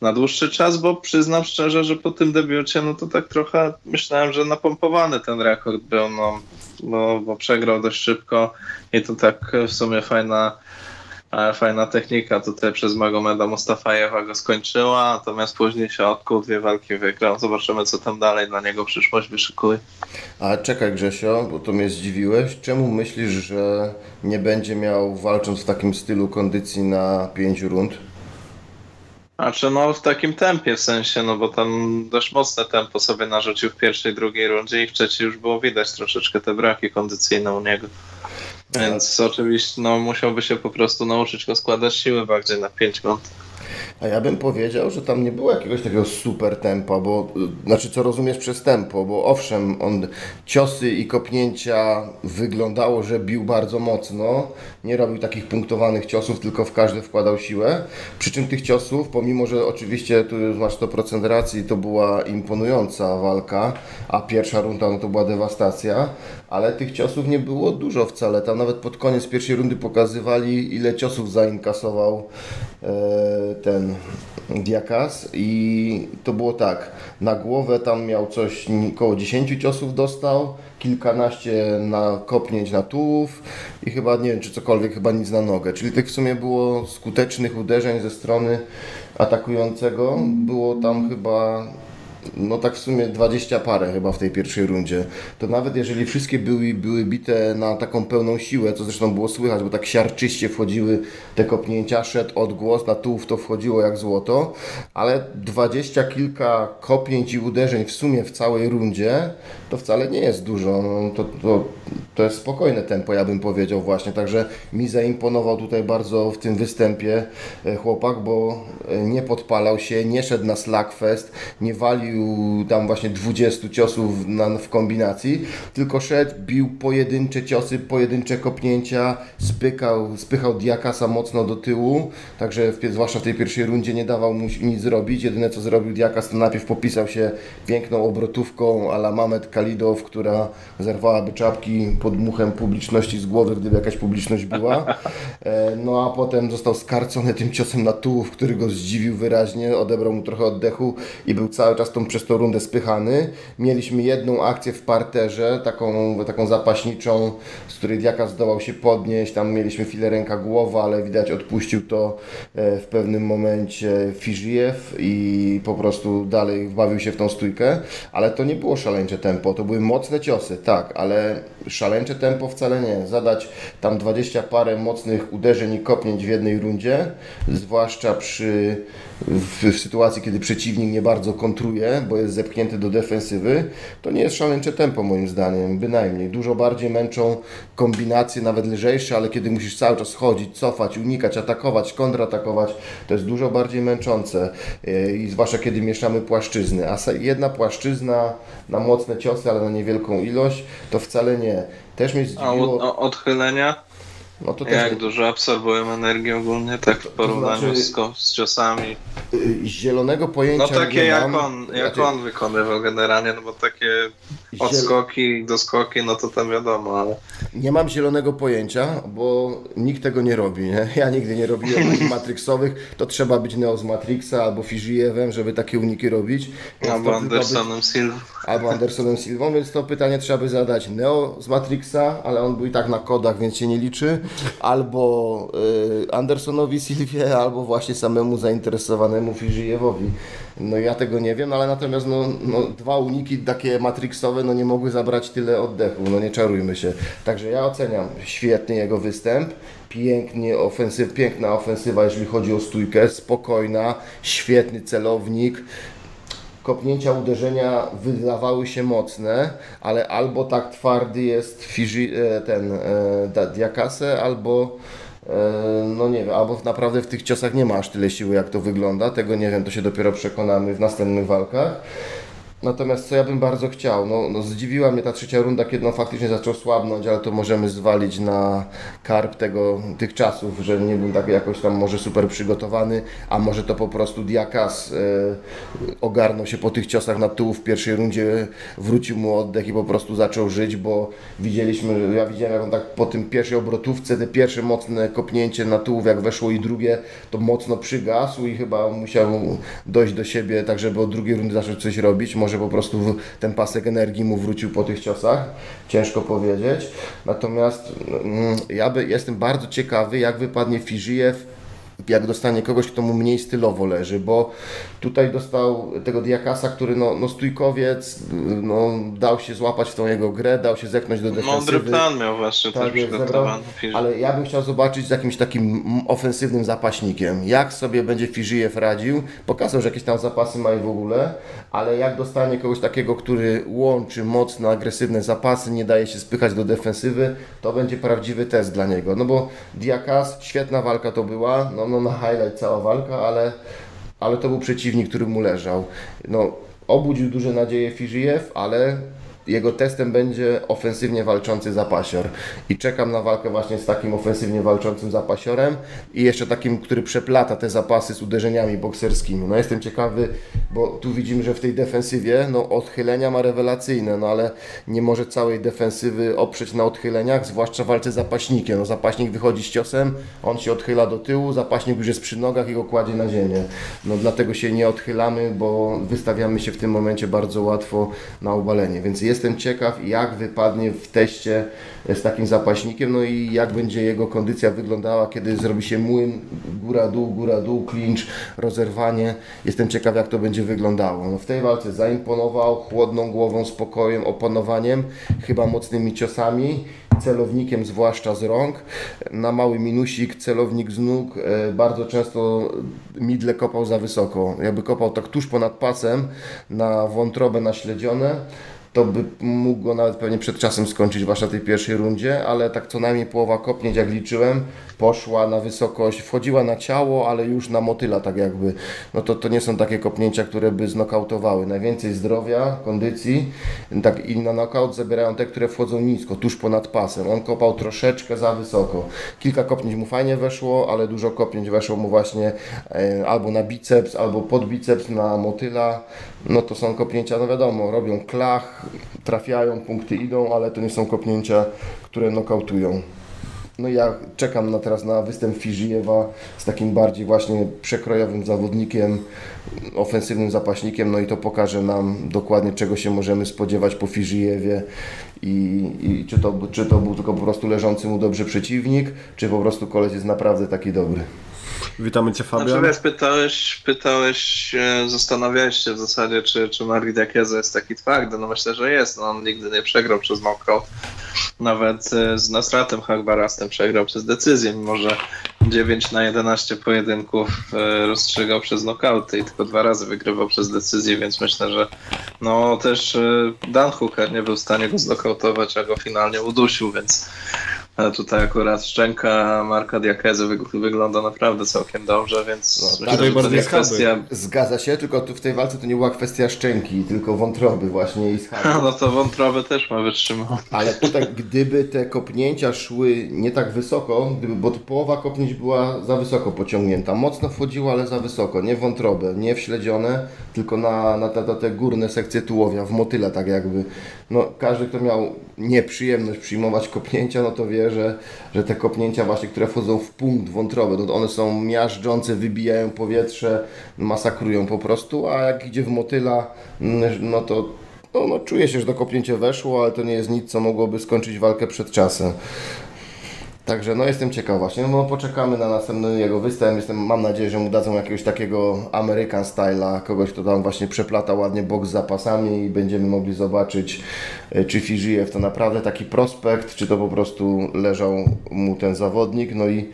na dłuższy czas, bo przyznam szczerze, że po tym debiucie, no to tak trochę myślałem, że napompowany ten rekord był, no, bo, bo przegrał dość szybko i to tak w sumie fajna fajna technika tutaj przez Magomeda Mustafajewa go skończyła, natomiast później się odkuł, dwie walki wygrał. Zobaczymy, co tam dalej dla niego przyszłość wyszykuje. A czekaj Grzesio, bo to mnie zdziwiłeś. Czemu myślisz, że nie będzie miał walcząc w takim stylu kondycji na pięciu rund? Znaczy no w takim tempie w sensie, no bo tam dość mocne tempo sobie narzucił w pierwszej, drugiej rundzie i w trzeciej już było widać troszeczkę te braki kondycyjne u niego. Więc tak. oczywiście no musiałby się po prostu nauczyć rozkładać siły bardziej na 5 rund. A ja bym powiedział, że tam nie było jakiegoś takiego super tempa, bo znaczy co rozumiesz przez tempo, bo owszem, on ciosy i kopnięcia wyglądało, że bił bardzo mocno, nie robił takich punktowanych ciosów, tylko w każdy wkładał siłę. Przy czym tych ciosów, pomimo że oczywiście tu masz 100% racji, to była imponująca walka, a pierwsza runda no to była dewastacja, ale tych ciosów nie było dużo wcale. Tam nawet pod koniec pierwszej rundy pokazywali, ile ciosów zainkasował e, ten Diakas i to było tak, na głowę tam miał coś, około 10 ciosów dostał, kilkanaście na kopnięć na tułów i chyba, nie wiem czy cokolwiek, chyba nic na nogę. Czyli tych w sumie było skutecznych uderzeń ze strony atakującego, było tam chyba no tak w sumie 20 parę chyba w tej pierwszej rundzie. To nawet jeżeli wszystkie były, były bite na taką pełną siłę, co zresztą było słychać, bo tak siarczyście wchodziły te kopnięcia, szedł odgłos, na tułów to wchodziło jak złoto, ale 20 kilka kopnięć i uderzeń w sumie w całej rundzie, to wcale nie jest dużo. No, to, to, to jest spokojne tempo, ja bym powiedział właśnie. Także mi zaimponował tutaj bardzo w tym występie e, chłopak, bo e, nie podpalał się, nie szedł na slackfest, nie walił tam właśnie 20 ciosów na, w kombinacji, tylko szedł, bił pojedyncze ciosy, pojedyncze kopnięcia, spykał, spychał Diakasa mocno do tyłu, także w, zwłaszcza w tej pierwszej rundzie nie dawał mu nic zrobić. Jedyne co zrobił Diakas to najpierw popisał się piękną obrotówką ala Mamet Kalidow, która zerwałaby czapki pod muchem publiczności z głowy, gdyby jakaś publiczność była. E, no a potem został skarcony tym ciosem na tułów, który go zdziwił wyraźnie, odebrał mu trochę oddechu i był cały czas tą, przez tą rundę spychany. Mieliśmy jedną akcję w parterze, taką, taką zapaśniczą, z której Diaka zdołał się podnieść. Tam mieliśmy chwilę ręka głowa, ale widać odpuścił to e, w pewnym momencie Fiżijew i po prostu dalej wbawił się w tą stójkę. Ale to nie było szaleńcze tempo, to były mocne ciosy, tak, ale szaleńcze tempo wcale nie. Zadać tam 20 parę mocnych uderzeń i kopnięć w jednej rundzie, zwłaszcza przy w, w, sytuacji, kiedy przeciwnik nie bardzo kontruje, bo jest zepchnięty do defensywy, to nie jest szaleńcze tempo moim zdaniem, bynajmniej. Dużo bardziej męczą kombinacje, nawet lżejsze, ale kiedy musisz cały czas chodzić, cofać, unikać, atakować, kontratakować, to jest dużo bardziej męczące e, i zwłaszcza kiedy mieszamy płaszczyzny. A jedna płaszczyzna na mocne ciosy, ale na niewielką ilość, to wcale nie. Też mnie zdziwiło... A odchylenia? No to Jak też... dużo absorbują energię ogólnie, tak w porównaniu to znaczy... z, z ciosami? Y, zielonego pojęcia No takie jak on, jak znaczy... on wykonywał generalnie, no bo takie odskoki, doskoki, no to tam wiadomo, ale... Nie mam zielonego pojęcia, bo nikt tego nie robi, nie? Ja nigdy nie robiłem Matrixowych, to trzeba być Neo z Matrixa albo Fijiyewem, żeby takie uniki robić. Albo Andersonem być... Silva. Albo Andersonem Silvą, więc to pytanie trzeba by zadać Neo z Matrixa, ale on był i tak na kodach, więc się nie liczy albo y, Andersonowi Silvie, albo właśnie samemu zainteresowanemu Fijijewowi. No ja tego nie wiem, ale natomiast no, no, dwa uniki takie matrixowe no nie mogły zabrać tyle oddechu, no nie czarujmy się. Także ja oceniam świetny jego występ, pięknie piękna ofensywa, jeżeli chodzi o stójkę, spokojna, świetny celownik, kopnięcia, uderzenia wydawały się mocne, ale albo tak twardy jest Fiji, e, ten e, Diakase, albo no nie wiem, albo naprawdę w tych ciosach nie ma aż tyle siły, jak to wygląda. Tego nie wiem, to się dopiero przekonamy w następnych walkach. Natomiast co ja bym bardzo chciał, no, no zdziwiła mnie ta trzecia runda, kiedy on faktycznie zaczął słabnąć, ale to możemy zwalić na karp tego, tych czasów, że nie był tak jakoś tam może super przygotowany, a może to po prostu Diakas e, ogarnął się po tych ciosach na tyłu w pierwszej rundzie, wrócił mu oddech i po prostu zaczął żyć, bo widzieliśmy, ja widziałem jak on tak po tym pierwszej obrotówce, te pierwsze mocne kopnięcie na tyłów, jak weszło i drugie, to mocno przygasł i chyba musiał dojść do siebie tak, żeby od drugiej rundy zacząć coś robić. Może po prostu ten pasek energii mu wrócił po tych ciosach, ciężko powiedzieć. Natomiast mm, ja by, jestem bardzo ciekawy, jak wypadnie Fijijew jak dostanie kogoś, kto mu mniej stylowo leży, bo tutaj dostał tego Diakasa, który no, no stójkowiec, no, dał się złapać w tą jego grę, dał się zepchnąć do defensywy. Mądry plan miał właśnie tak, też przygotowany. Ale ja bym chciał zobaczyć z jakimś takim ofensywnym zapaśnikiem, jak sobie będzie Fiżyjew radził, pokazał, że jakieś tam zapasy ma w ogóle, ale jak dostanie kogoś takiego, który łączy mocno agresywne zapasy, nie daje się spychać do defensywy, to będzie prawdziwy test dla niego, no bo Diakas, świetna walka to była, no no na highlight cała walka, ale, ale to był przeciwnik, który mu leżał. No, obudził duże nadzieje Fiżyjew, ale jego testem będzie ofensywnie walczący zapasior. I czekam na walkę właśnie z takim ofensywnie walczącym zapasiorem i jeszcze takim, który przeplata te zapasy z uderzeniami bokserskimi. No jestem ciekawy, bo tu widzimy, że w tej defensywie no, odchylenia ma rewelacyjne, no ale nie może całej defensywy oprzeć na odchyleniach, zwłaszcza walce zapaśnikiem. No, zapaśnik wychodzi z ciosem, on się odchyla do tyłu, zapaśnik już jest przy nogach i go kładzie na ziemię. No dlatego się nie odchylamy, bo wystawiamy się w tym momencie bardzo łatwo na obalenie. Więc jest jestem ciekaw, jak wypadnie w teście z takim zapaśnikiem, no i jak będzie jego kondycja wyglądała, kiedy zrobi się młyn, góra-dół, góra-dół, clinch, rozerwanie. Jestem ciekaw, jak to będzie wyglądało. No w tej walce zaimponował chłodną głową, spokojem, opanowaniem, chyba mocnymi ciosami celownikiem, zwłaszcza z rąk. Na mały minusik, celownik z nóg. E, bardzo często midle kopał za wysoko. Jakby kopał tak tuż ponad pasem na wątrobę naśledzione to by mógł go nawet pewnie przed czasem skończyć, zwłaszcza tej pierwszej rundzie, ale tak co najmniej połowa kopnięć, jak liczyłem, poszła na wysokość, wchodziła na ciało, ale już na motyla tak jakby. No to, to nie są takie kopnięcia, które by znokautowały. Najwięcej zdrowia, kondycji tak, i na knockout zabierają te, które wchodzą nisko, tuż ponad pasem. On kopał troszeczkę za wysoko. Kilka kopnięć mu fajnie weszło, ale dużo kopnięć weszło mu właśnie e, albo na biceps, albo pod biceps, na motyla. No to są kopnięcia, no wiadomo, robią klach, trafiają, punkty idą, ale to nie są kopnięcia, które nokautują. No ja czekam na teraz na występ Fijijewa z takim bardziej właśnie przekrojowym zawodnikiem, ofensywnym zapaśnikiem, no i to pokaże nam dokładnie czego się możemy spodziewać po Fijijewie i, i czy, to, czy to był tylko po prostu leżący mu dobrze przeciwnik, czy po prostu koleś jest naprawdę taki dobry. Witamy Cię Fabian. Znaczy, wiesz, pytałeś, pytałeś, zastanawiałeś się w zasadzie, czy, czy Mark Diakeza jest taki twardy. No myślę, że jest. No, on nigdy nie przegrał przez knockout. Nawet e, z Nasratem Hakbarastem przegrał przez decyzję, mimo że 9 na 11 pojedynków e, rozstrzygał przez knockouty i tylko dwa razy wygrywał przez decyzję, więc myślę, że no też e, Dan Hooker nie był w stanie go znokautować, a go finalnie udusił, więc tutaj akurat szczęka Marka Diakezy wygląda naprawdę całkiem dobrze, więc no, myślę, że to jest kwestia... Zgadza się, tylko tu w tej walce to nie była kwestia szczęki, tylko wątroby właśnie i schaby. No to wątroby też ma wytrzymał. Ale tutaj gdyby te kopnięcia szły nie tak wysoko, gdyby, bo połowa kopnięć była za wysoko pociągnięta, mocno wchodziła, ale za wysoko, nie wątrobę, nie wśledzione, tylko na, na te, te górne sekcje tułowia, w motyle tak jakby. No każdy, kto miał nieprzyjemność przyjmować kopnięcia, no to wie, że, że te kopnięcia właśnie, które wchodzą w punkt wątroby, no one są miażdżące, wybijają powietrze, masakrują po prostu, a jak idzie w motyla, no to no, no, czuje się, że to kopnięcie weszło, ale to nie jest nic, co mogłoby skończyć walkę przed czasem. Także no jestem ciekaw właśnie, no poczekamy na następny jego występ, jestem, mam nadzieję, że mu dadzą jakiegoś takiego American styla, kogoś kto tam właśnie przeplata ładnie boks z zapasami i będziemy mogli zobaczyć e, czy Fijijew to naprawdę taki prospekt, czy to po prostu leżał mu ten zawodnik, no i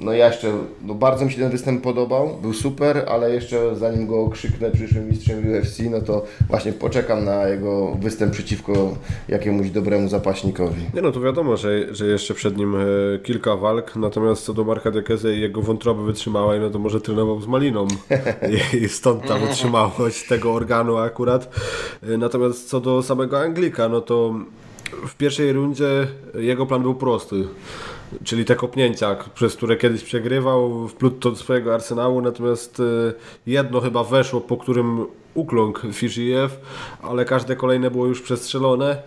no ja jeszcze, no bardzo mi się ten występ podobał, był super, ale jeszcze zanim go krzyknę przyszłym mistrzem UFC, no to właśnie poczekam na jego występ przeciwko jakiemuś dobremu zapaśnikowi. Nie no, to wiadomo, że, że jeszcze przed nim e, kilka walk, natomiast co do Marka Diakeze i jego wątroby wytrzymałej, no to może trenował z Maliną i stąd ta wytrzymałość tego organu akurat. E, natomiast co do samego Anglika, no to w pierwszej rundzie jego plan był prosty czyli te kopnięcia, przez które kiedyś przegrywał, wplótł do swojego arsenału, natomiast e, jedno chyba weszło, po którym ukląkł Fijijew, ale każde kolejne było już przestrzelone,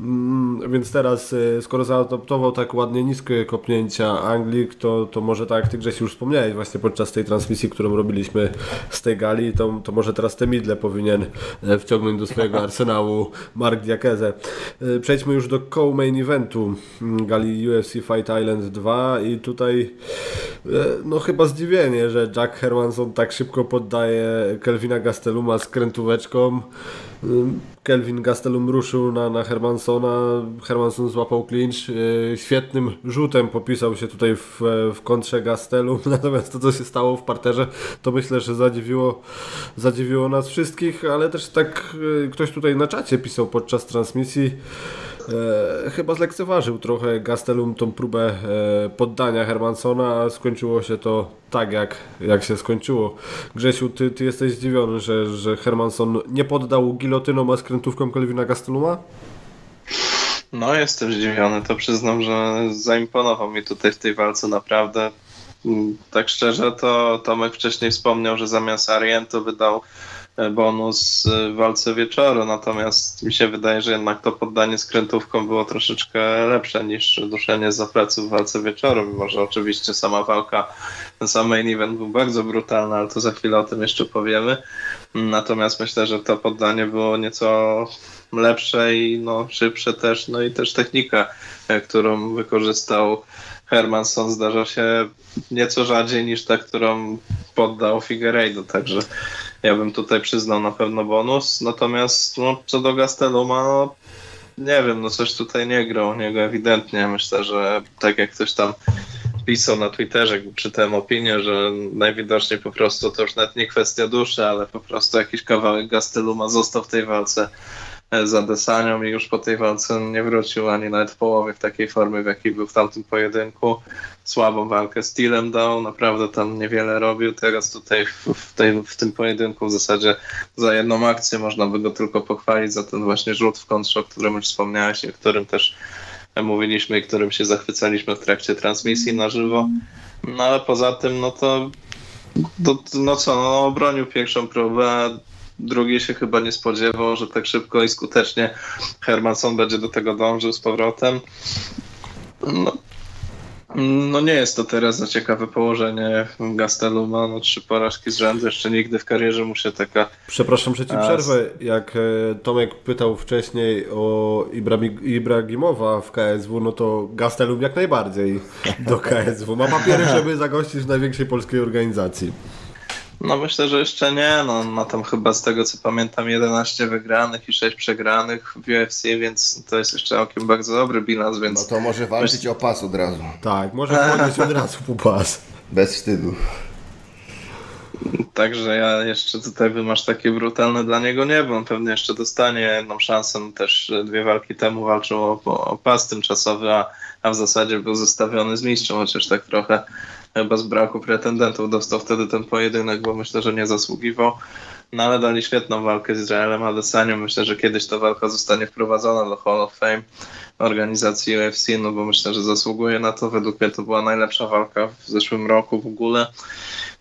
mm, więc teraz e, skoro zaadoptował tak ładnie niskie kopnięcia Anglik, to, to może tak jak Ty Grzesiu już wspomniałeś właśnie podczas tej transmisji, którą robiliśmy z tej gali, to, to może teraz te midle powinien e, wciągnąć do swojego arsenału Mark Diakeze. E, przejdźmy już do co-main eventu mm, gali UFC Fight Island 2 i tutaj no chyba zdziwienie, że Jack Hermanson tak szybko poddaje Kelvina Gasteluma z krętóweczką. Kelvin Gastelum ruszył na, na Hermansona, Hermanson złapał clinch, yy, świetnym rzutem popisał się tutaj w, w kontrze Gastelum, natomiast to co się stało w parterze to myślę, że zadziwiło, zadziwiło nas wszystkich, ale też tak ktoś tutaj na czacie pisał podczas transmisji, E, chyba zlekceważył trochę Gastelum tą próbę e, poddania Hermansona, a skończyło się to tak, jak, jak się skończyło. Grzesiu, ty, ty jesteś zdziwiony, że, że Hermanson nie poddał gilotyną, a skrętówką Kelvina Gasteluma? No, jestem zdziwiony, to przyznam, że zaimponował mi tutaj w tej walce naprawdę. Mm, tak szczerze, to Tomek wcześniej wspomniał, że zamiast Ariento wydał bonus w walce wieczoru, natomiast mi się wydaje, że jednak to poddanie skrętówką było troszeczkę lepsze niż duszenie za plecy w walce wieczoru, mimo że oczywiście sama walka, ten sam main event był bardzo brutalny, ale to za chwilę o tym jeszcze powiemy. Natomiast myślę, że to poddanie było nieco lepsze i no, szybsze też, no i też technika, e, którą wykorzystał Hermanson zdarza się nieco rzadziej niż ta, którą poddał Figueiredo, także ja bym tutaj przyznał na pewno bonus. Natomiast no, co do Gasteluma, no, nie wiem, no coś tutaj nie grał niego ewidentnie. Myślę, że tak jak ktoś tam pisał na Twitterze, czytałem opinię, że najwidoczniej po prostu to już nawet nie kwestia duszy, ale po prostu jakiś kawałek Gasteluma został w tej walce za Desanią i już po tej walce nie wrócił ani nawet w połowie w takiej formie, w jakiej był w tamtym pojedynku. Słabą walkę stylem dał, naprawdę tam niewiele robił. Teraz tutaj w, w, tej, w tym pojedynku w zasadzie za jedną akcję można by go tylko pochwalić za ten właśnie rzut w kontrze, o którym już wspomniałeś i którym też mówiliśmy i którym się zachwycaliśmy w trakcie transmisji na żywo. No ale poza tym, no to, to no co, no obronił pierwszą próbę, drugi się chyba nie spodziewał, że tak szybko i skutecznie Hermanson będzie do tego dążył z powrotem. No, no nie jest to teraz za ciekawe położenie Gasteluma. No trzy porażki z rzędu, jeszcze nigdy w karierze mu się taka... Przepraszam, że ci przerwę. Jak e, Tomek pytał wcześniej o Ibrahimowa w KSW, no to Gastelum jak najbardziej do KSW. Ma papiery, żeby zagościć w największej polskiej organizacji. No myślę, że jeszcze nie. No, ma tam chyba z tego co pamiętam 11 wygranych i 6 przegranych w UFC, więc to jest jeszcze całkiem bardzo dobry bilans, więc... No to może walczyć myślę... o pas od razu. Tak, może wchodzić od razu po pas. Bez wstydu. Także ja jeszcze tutaj bym aż takie brutalne dla niego nie, bo on pewnie jeszcze dostanie jedną szansę. No też dwie walki temu walczył o, o pas tymczasowy, a, a w zasadzie był zestawiony z mistrzem, chociaż tak trochę bez braku pretendentów dostał wtedy ten pojedynek, bo myślę, że nie zasługiwał. No ale dali świetną walkę z Izraelem Adesanią. Myślę, że kiedyś ta walka zostanie wprowadzona do Hall of Fame organizacji UFC, no bo myślę, że zasługuje na to. Według mnie to była najlepsza walka w zeszłym roku w ogóle.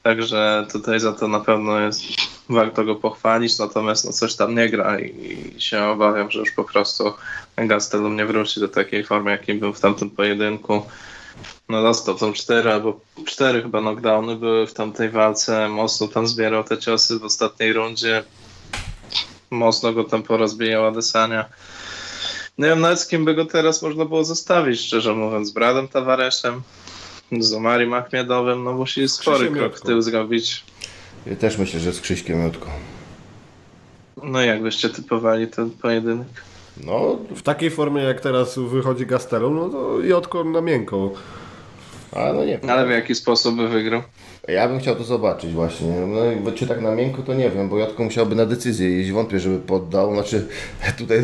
Także tutaj za to na pewno jest warto go pochwalić, natomiast no coś tam nie gra i, i się obawiam, że już po prostu Gastelum nie wróci do takiej formy, jakiej był w tamtym pojedynku no dostał tam cztery albo cztery chyba knockdowny były w tamtej walce, mocno tam zbierał te ciosy w ostatniej rundzie, mocno go tam porozbijał Adesania. Nie wiem nawet z kim by go teraz można było zostawić, szczerze mówiąc, z Bradem Tavareszem, z Omarim Achmiedowym, no musi spory krok w tył zrobić. Ja też myślę, że z Krzyśkiem Jutko. No jak byście typowali ten pojedynek? No, w takiej formie jak teraz wychodzi Gastelum, no to Jotko na miękko. A no nie wiem. Ale w jaki sposób by wygrał? Ja bym chciał to zobaczyć właśnie. No, bo czy tak na miękko, to nie wiem, bo Jotko musiałby na decyzję jeść. Wątpię, żeby poddał. Znaczy, tutaj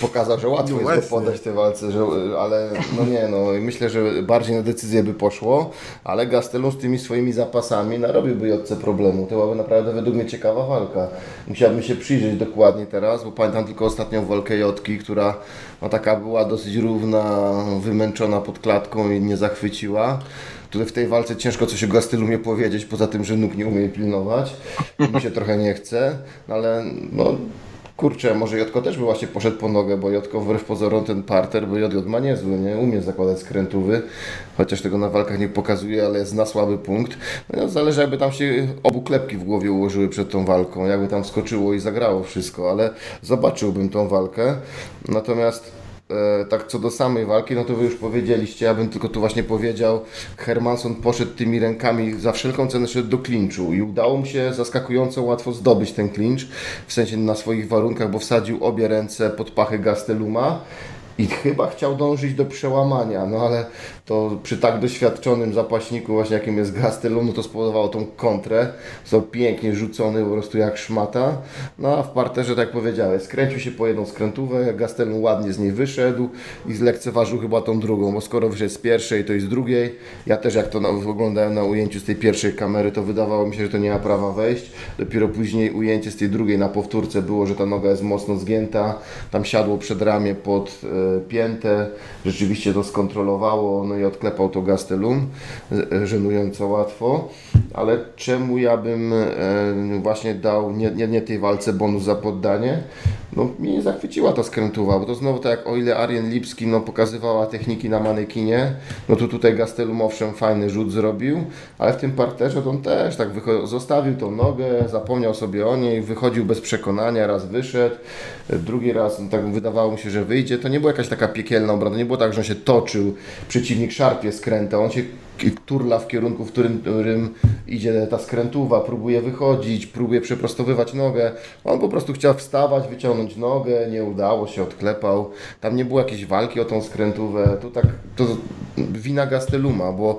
pokazał, że łatwo no jest go poddać tej walce, że, ale no nie, no myślę, że bardziej na decyzję by poszło, ale Gastelum z tymi swoimi zapasami narobiłby Jotce problemu. To byłaby naprawdę według mnie ciekawa walka. Musiałbym się przyjrzeć dokładnie teraz, bo pamiętam tylko ostatnią walkę Jotki, która no, taka była dosyć równa, wymęczona pod klatką i nie zachwyciła. Tutaj w tej walce ciężko coś o Gastelumie powiedzieć, poza tym, że nóg nie umie pilnować. Mi się trochę nie chce, no ale no, kurczę, może Jotko też by właśnie poszedł po nogę, bo Jotko wbrew pozorom ten parter, bo JJ ma niezły, nie? Umie zakładać skrętówy, chociaż tego na walkach nie pokazuje, ale zna słaby punkt. No, zależy jakby tam się obu klepki w głowie ułożyły przed tą walką, jakby tam skoczyło i zagrało wszystko, ale zobaczyłbym tą walkę. Natomiast tak co do samej walki, no to wy już powiedzieliście, ja bym tylko tu właśnie powiedział, Hermanson poszedł tymi rękami, za wszelką cenę szedł do klinczu i udało mu się zaskakująco łatwo zdobyć ten klincz, w sensie na swoich warunkach, bo wsadził obie ręce pod pachy Gasteluma i chyba chciał dążyć do przełamania, no ale to przy tak doświadczonym zapaśniku właśnie jakim jest Gastelum, no to spowodowało tą kontrę, został pięknie rzucony po prostu jak szmata, no a w parterze, tak jak skręcił się po jedną skrętówę, Gastelum ładnie z niej wyszedł i zlekceważył chyba tą drugą, bo skoro wyszedł z pierwszej, to i z drugiej, ja też jak to oglądałem na ujęciu z tej pierwszej kamery, to wydawało mi się, że to nie ma prawa wejść, dopiero później ujęcie z tej drugiej na powtórce było, że ta noga jest mocno zgięta, tam siadło przed ramię pod e, piętę, rzeczywiście to skontrolowało, no i odklepał to Gastelum, e, żenująco łatwo, ale czemu ja bym właśnie dał nie, nie, nie tej walce bonus za poddanie? no, mnie nie zachwyciła ta skrętuwa, bo to znowu tak jak o ile Arjen Lipski no, pokazywała techniki na manekinie, no to tutaj Gastelum owszem fajny rzut zrobił, ale w tym parterze to on też tak zostawił tą nogę, zapomniał sobie o niej, wychodził bez przekonania, raz wyszedł, drugi raz no, tak wydawało mu się, że wyjdzie, to nie była jakaś taka piekielna obrona, nie było tak, że on się toczył, przeciwnik szarpie skręta, on się turla w kierunku, w którym, którym idzie ta skrętuwa, próbuje wychodzić, próbuje przeprostowywać nogę. On po prostu chciał wstawać, wyciągnąć nogę, nie udało się, odklepał. Tam nie było jakiejś walki o tą skrętówę. To tak, to wina Gasteluma, bo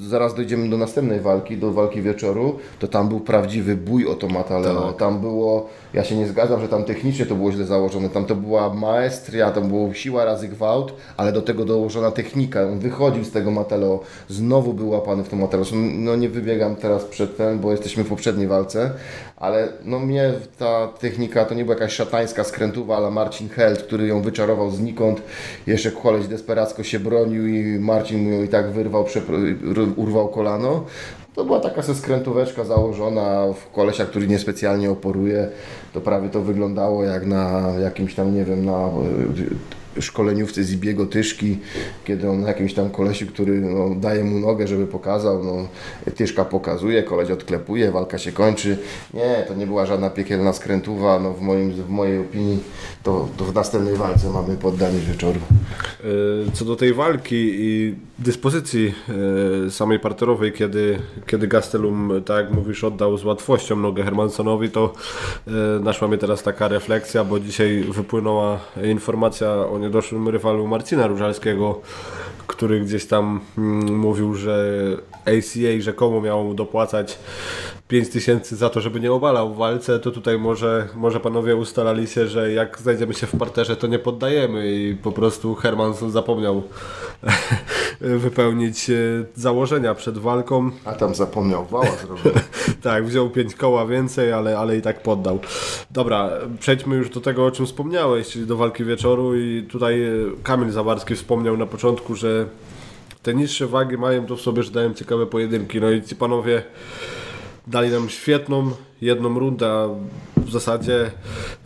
zaraz dojdziemy do następnej walki, do walki wieczoru, to tam był prawdziwy bój o to Mataleo. Tak. Tam było, ja się nie zgadzam, że tam technicznie to było źle założone. Tam to była maestria, tam było siła razy gwałt, ale do tego dołożona technika. On wychodził z tego Mataleo. Znowu znowu był łapany w tym Mateusz. No nie wybiegam teraz przed ten, bo jesteśmy w poprzedniej walce, ale no mnie ta technika to nie była jakaś szatańska skrętuwa, ale Marcin Held, który ją wyczarował znikąd. Jeszcze koleś desperacko się bronił i Marcin mu ją i tak wyrwał, urwał kolano. To była taka skrętóweczka założona w kolesia, który niespecjalnie oporuje. To prawie to wyglądało jak na jakimś tam, nie wiem, na szkoleniówce z Ibiego Tyszki, kiedy on jakimś tam kolesi, który no, daje mu nogę, żeby pokazał, no, Tyszka pokazuje, koleś odklepuje, walka się kończy. Nie, to nie była żadna piekielna skrętuwa, no, w, moim, w mojej opinii to, to w następnej walce mamy poddanie wieczoru. E, co do tej walki i dyspozycji e, samej parterowej, kiedy, kiedy Gastelum, tak jak mówisz, oddał z łatwością nogę Hermansonowi, to e, naszła mnie teraz taka refleksja, bo dzisiaj wypłynęła informacja o niedoszłym rywalu Marcina Różalskiego, który gdzieś tam mm, mówił, że ACA rzekomo miało mu dopłacać 5 tysięcy za to, żeby nie obalał w walce, to tutaj może, może panowie ustalali się, że jak znajdziemy się w parterze, to nie poddajemy i po prostu Hermanson zapomniał wypełnić e, założenia przed walką. A tam zapomniał wała zrobić. tak, wziął 5 koła więcej, ale, ale i tak poddał. Dobra, przejdźmy już do tego, o czym wspomniałeś, czyli do walki wieczoru i tutaj e, Kamil Zawarski wspomniał na początku, że te niższe wagi mają to w sobie, że dają ciekawe pojedynki. No i ci panowie dali nam świetną jedną rundę, w zasadzie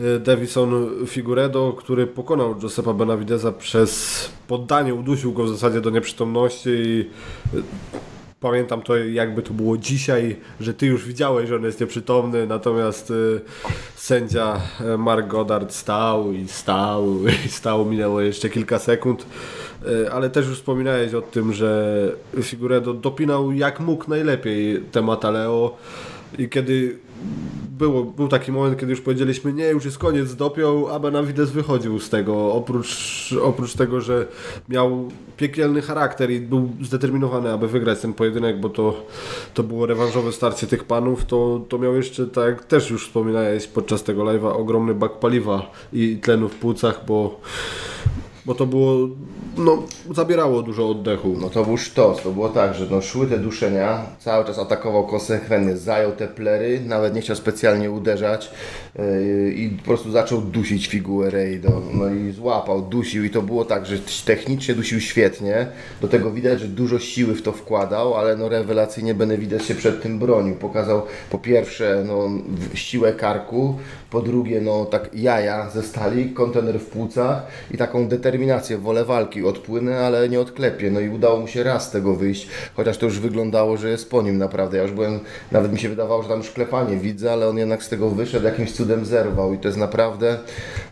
e, Davison Figuredo, który pokonał Josepa Benavideza przez poddanie, udusił go w zasadzie do nieprzytomności i e, pamiętam to jakby to było dzisiaj, że ty już widziałeś, że on jest nieprzytomny, natomiast y, sędzia Mark Goddard stał i stał i stał, minęło jeszcze kilka sekund, ale też już wspominałeś o tym, że Figuredo dopinał jak mógł najlepiej temat Aleo i kiedy było, był taki moment, kiedy już powiedzieliśmy, nie, już jest koniec, dopiął, a Benavides wychodził z tego, oprócz, oprócz tego, że miał piekielny charakter i był zdeterminowany, aby wygrać ten pojedynek, bo to, to było rewanżowe starcie tych panów, to, to miał jeszcze, tak jak też już wspominałeś podczas tego live'a, ogromny bak paliwa i tlenu w płucach, bo bo to było, no, zabierało dużo oddechu. No to był sztos, to było tak, że no, szły te duszenia, cały czas atakował konsekwentnie, zajął te plery, nawet nie chciał specjalnie uderzać i po prostu zaczął dusić figurę i, no, i złapał, dusił i to było tak, że technicznie dusił świetnie, do tego widać, że dużo siły w to wkładał, ale no rewelacyjnie Benevides się przed tym bronił, pokazał po pierwsze no, siłę karku, po drugie no tak jaja ze stali, kontener w płucach i taką determinację, wolę walki, odpłynę, ale nie odklepię. No i udało mu się raz z tego wyjść, chociaż to już wyglądało, że jest po nim naprawdę. Ja już byłem, nawet mi się wydawało, że tam już klepanie widzę, ale on jednak z tego wyszedł, jakimś cudem zerwał i to jest naprawdę,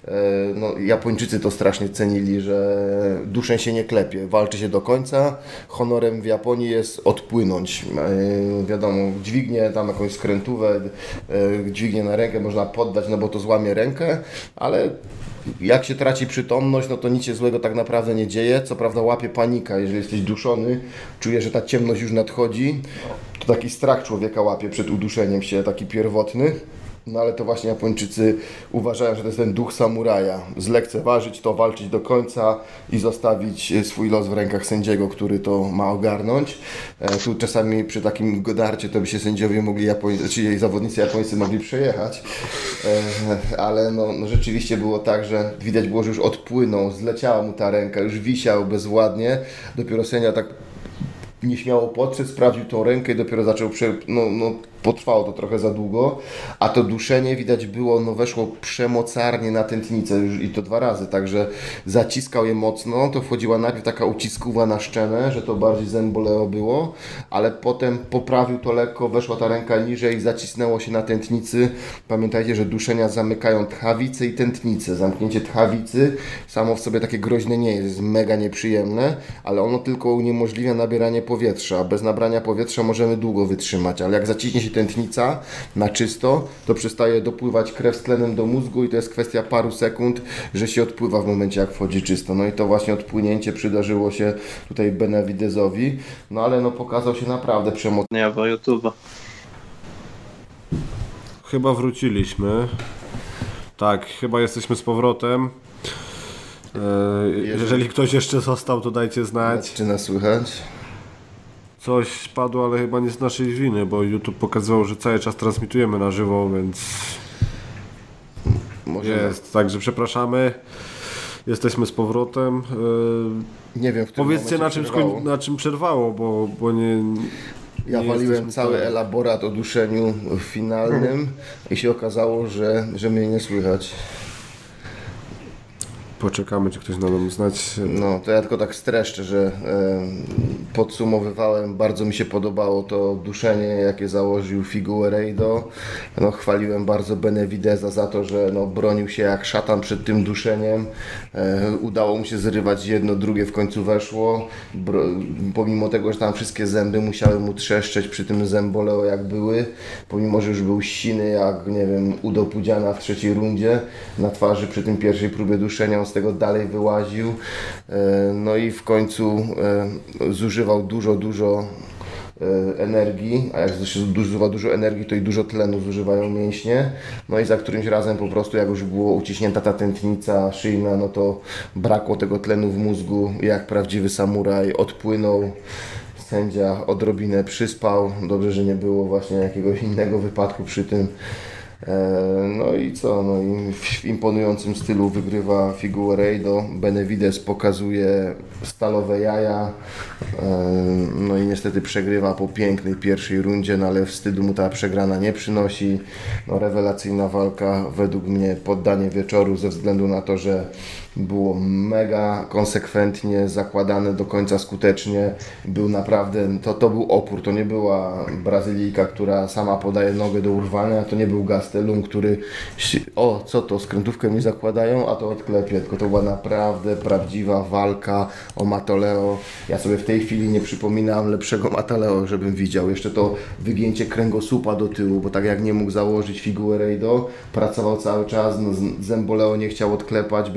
e, no Japończycy to strasznie cenili, że duszę się nie klepie, walczy się do końca. Honorem w Japonii jest odpłynąć. E, wiadomo, dźwignię tam jakąś skrętówę, e, dźwignię na rękę można poddać, no bo to złamie rękę, ale jak się traci przytomność, no to nic się złego tak naprawdę nie dzieje. Co prawda łapie panika, jeżeli jesteś duszony, czujesz, że ta ciemność już nadchodzi, to taki strach człowieka łapie przed uduszeniem się, taki pierwotny. No ale to właśnie Japończycy uważają, że to jest ten duch samuraja. Zlekceważyć to, walczyć do końca i zostawić e, swój los w rękach sędziego, który to ma ogarnąć. E, tu czasami przy takim godarcie to by się sędziowie mogli, Japoń... czyli zawodnicy japońscy mogli przejechać. E, ale no, no rzeczywiście było tak, że widać było, że już odpłynął, zleciała mu ta ręka, już wisiał bezładnie. Dopiero sędzia tak nieśmiało podszedł, sprawdził tą rękę i dopiero zaczął prze, no, no, potrwało to trochę za długo, a to duszenie widać było, no weszło przemocarnie na tętnicę już i to dwa razy, także zaciskał je mocno, to wchodziła najpierw taka uciskuwa na szczenę, że to bardziej zemboleo było, ale potem poprawił to lekko, weszła ta ręka niżej, zacisnęło się na tętnicy. Pamiętajcie, że duszenia zamykają tchawice i tętnice. Zamknięcie tchawicy samo w sobie takie groźne nie jest, jest mega nieprzyjemne, ale ono tylko uniemożliwia nabieranie powietrza. Bez nabrania powietrza możemy długo wytrzymać, ale jak zaciśnie się tętnica na czysto, to przestaje dopływać krew z tlenem do mózgu i to jest kwestia paru sekund, że się odpływa w momencie jak wchodzi czysto. No i to właśnie odpłynięcie przydarzyło się tutaj Benavidezowi, no ale no pokazał się naprawdę przemocny. Ja bo YouTube'a. Chyba wróciliśmy. Tak, chyba jesteśmy z powrotem. E, jeżeli ktoś jeszcze został, to dajcie znać. Czy nas słychać? Coś spadło, ale chyba nie z naszej winy, bo YouTube pokazywał, że cały czas transmitujemy na żywo, więc Może jest. Także przepraszamy. Jesteśmy z powrotem. Nie wiem, w którym Powiedzcie na czym, przerwało. skoń- na czym przerwało, bo, bo nie. Ja waliłem cały pewni. elaborat o duszeniu finalnym i się okazało, że, że mnie nie słychać. Poczekamy, czy ktoś na nam znać. No, to ja tylko tak streszczę, że podsumowywałem, bardzo mi się podobało to duszenie, jakie założył Figueiredo. No, chwaliłem bardzo Benevideza za to, że no, bronił się jak szatan przed tym duszeniem. E, udało mu się zrywać jedno, drugie w końcu weszło. Bro, pomimo tego, że tam wszystkie zęby musiały mu trzeszczeć przy tym zęboleo jak były, pomimo, że już był siny jak, nie wiem, Udo Pudziana w trzeciej rundzie na twarzy przy tym pierwszej próbie duszenia, z tego dalej wyłaził. E, No i w końcu e, zużywał dużo, dużo e, energii, a jak się zużywa dużo energii, to i dużo tlenu zużywają mięśnie. No i za którymś razem po prostu, jak już było uciśnięta ta tętnica szyjna, no to brakło tego tlenu w mózgu, jak prawdziwy samuraj odpłynął. Sędzia odrobinę przyspał. Dobrze, że nie było właśnie jakiegoś innego wypadku przy tym. E, No i co? No i w imponującym stylu wygrywa Figueiredo. Benavides pokazuje stalowe jaja. E, No i niestety przegrywa po pięknej pierwszej rundzie, no ale wstydu mu ta przegrana nie przynosi. No rewelacyjna walka według mnie poddanie wieczoru ze względu na to, że było mega konsekwentnie zakładane do końca skutecznie. Był naprawdę, to, to był opór, to nie była Brazylijka, która sama podaje nogę do urwania, to nie był Gastelum, który o, co to, skrętówkę mi zakładają, a to odklepie, tylko to była naprawdę prawdziwa walka o Matoleo. Ja sobie w tej chwili nie przypominam lepszego Matoleo, żebym widział. Jeszcze to wygięcie kręgosłupa do tyłu, bo tak jak nie mógł założyć Figueiredo, pracował cały czas, no, Zemboleo nie chciał odklepać,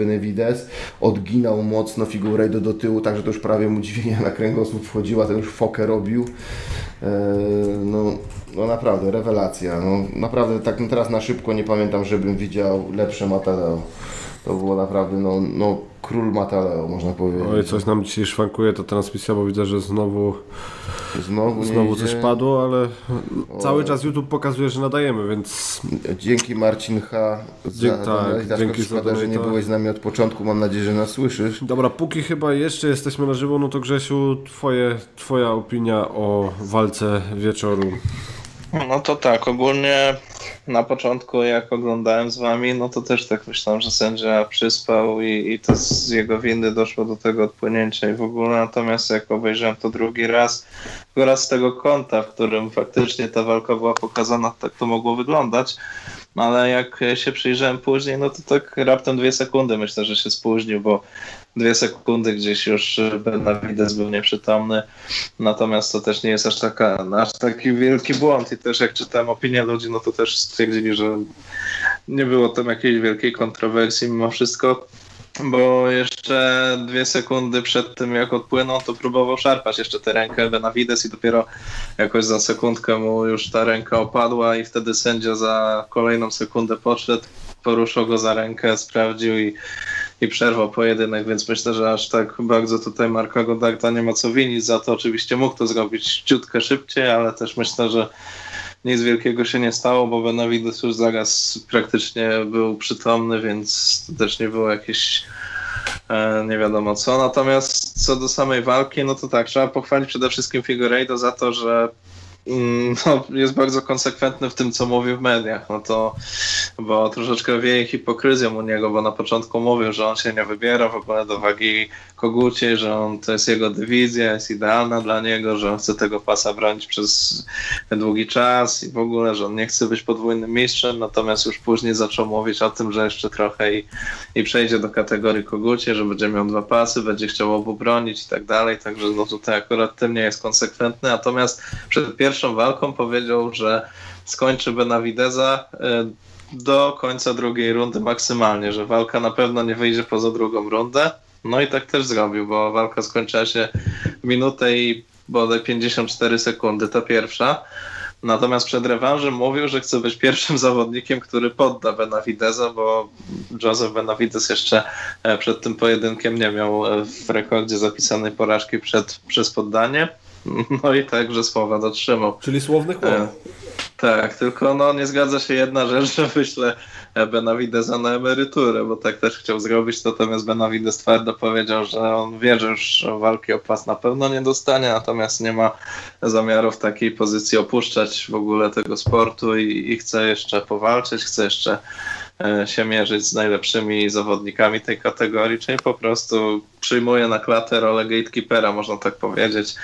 Odginał mocno Figueiredo do tyłu, także to już prawie mu dźwignia na kręgosłup wchodziła, ten już fokę robił. Eee, no, no naprawdę, rewelacja. No, naprawdę tak teraz na szybko nie pamiętam, żebym widział lepsze Mataleo. To było naprawdę no, no, król Mataleo, można powiedzieć. Oj, coś nam dzisiaj szwankuje ta transmisja, bo widzę, że znowu, Znowu, znowu coś padło, ale cały czas YouTube pokazuje, że nadajemy, więc Dzięki Marcin H. za Dzie- tak, donate. dzięki Szkoda, za że nie byłeś z nami od początku. Mam nadzieję, że nas słyszysz. Dobra, póki chyba jeszcze jesteśmy na żywo, no to Grzesiu, twoje, twoja opinia o walce wieczoru. No to tak, ogólnie na początku jak oglądałem z wami, no to też tak myślałem, że sędzia przyspał i, i to z jego winy doszło do tego odpłynięcia i w ogóle, natomiast jak obejrzałem to drugi raz, tylko raz z tego kąta, w którym faktycznie ta walka była pokazana, tak to mogło wyglądać, ale jak się przyjrzałem później, no to tak raptem dwie sekundy. Myślę, że się spóźnił, bo dwie sekundy gdzieś już Benavides był nieprzytomny, natomiast to też nie jest aż, taka, aż taki wielki błąd. I też jak czytałem opinię ludzi, no to też stwierdzili, że nie było tam jakiejś wielkiej kontrowersji mimo wszystko. Bo jeszcze dwie sekundy przed tym jak odpłynął, to próbował szarpać jeszcze tę rękę Benavides i dopiero jakoś za sekundkę mu już ta ręka opadła i wtedy sędzia za kolejną sekundę podszedł, poruszał go za rękę, sprawdził i, i przerwał pojedynek, więc myślę, że aż tak bardzo tutaj Marka Godagta nie ma co winić za to. Oczywiście mógł to zrobić ciutkę szybciej, ale też myślę, że nic wielkiego się nie stało, bo Benavides już zaraz praktycznie był przytomny, więc to też nie było jakieś e, nie wiadomo co. Natomiast co do samej walki, no to tak, trzeba pochwalić przede wszystkim Figueiredo za to, że no, jest bardzo konsekwentny w tym, co mówi w mediach. No to, bo troszeczkę wieje hipokryzją u niego, bo na początku mówił, że on się nie wybiera w ogóle do wagi koguciej, że on, to jest jego dywizja, jest idealna dla niego, że on chce tego pasa bronić przez długi czas i w ogóle, że on nie chce być podwójnym mistrzem, natomiast już później zaczął mówić o tym, że jeszcze trochę i, i przejdzie do kategorii kogucie, że będzie miał dwa pasy, będzie chciał obu bronić i tak dalej, także no tutaj akurat tym nie jest konsekwentny, natomiast przed pierwszym pierwszą walką powiedział, że skończy Benavideza e, do końca drugiej rundy maksymalnie, że walka na pewno nie wyjdzie poza drugą rundę. No i tak też zrobił, bo walka skończyła się minutę i bodaj 54 sekundy, ta pierwsza. Natomiast przed rewanżem mówił, że chce być pierwszym zawodnikiem, który podda Benavideza, bo Joseph Benavides jeszcze e, przed tym pojedynkiem nie miał e, w rekordzie zapisanej porażki przed, przez poddanie. No i także słowa dotrzymał. Czyli słowny chłop. E, tak, tylko no nie zgadza się jedna rzecz, że wyślę Benavideza na emeryturę, bo tak też chciał zrobić, natomiast Benavides twardo powiedział, że on wie, że już walki o pas na pewno nie dostanie, natomiast nie ma zamiaru w takiej pozycji opuszczać w ogóle tego sportu i, i chce jeszcze powalczyć, chce jeszcze e, się mierzyć z najlepszymi zawodnikami tej kategorii, czyli po prostu przyjmuje na klatę rolę gatekeepera, można tak powiedzieć.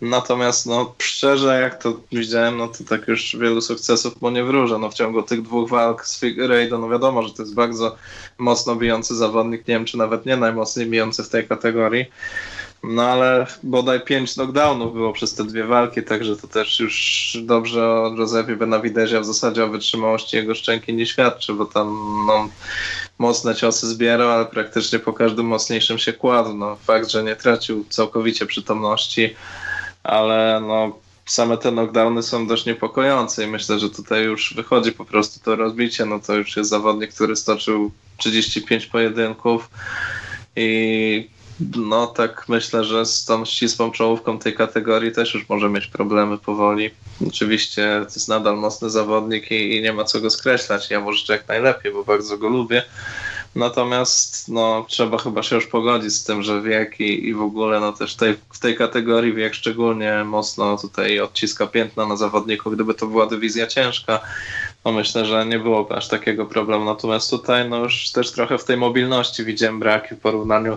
Natomiast no szczerze, jak to widziałem, no to tak już wielu sukcesów mu nie wróżę. No w ciągu tych dwóch walk z Figueiredo, no wiadomo, że to jest bardzo mocno bijący zawodnik, nie wiem czy nawet nie najmocniej bijący w tej kategorii. No ale bodaj pięć knockdownów było przez te dwie walki, także to też już dobrze o Józefie Benavidezie, w zasadzie o wytrzymałości jego szczęki nie świadczy, bo tam no, mocne ciosy zbierał, ale praktycznie po każdym mocniejszym się kładł. No, fakt, że nie tracił całkowicie przytomności, ale no, same te knockdowny są dość niepokojące i myślę, że tutaj już wychodzi po prostu to rozbicie, no to już jest zawodnik, który stoczył 35 pojedynków i no tak myślę, że z tą ścisłą czołówką tej kategorii też już może mieć problemy powoli. Oczywiście to jest nadal mocny zawodnik i, i nie ma co go skreślać. Ja może jak najlepiej, bo bardzo go lubię Natomiast no, trzeba chyba się już pogodzić z tym, że wiek i, i w ogóle no, też tej, w tej kategorii wiek szczególnie mocno tutaj odciska piętna na zawodniku. Gdyby to była dywizja ciężka, myślę, że nie byłoby aż takiego problemu. Natomiast tutaj no, już też trochę w tej mobilności widziałem braki w porównaniu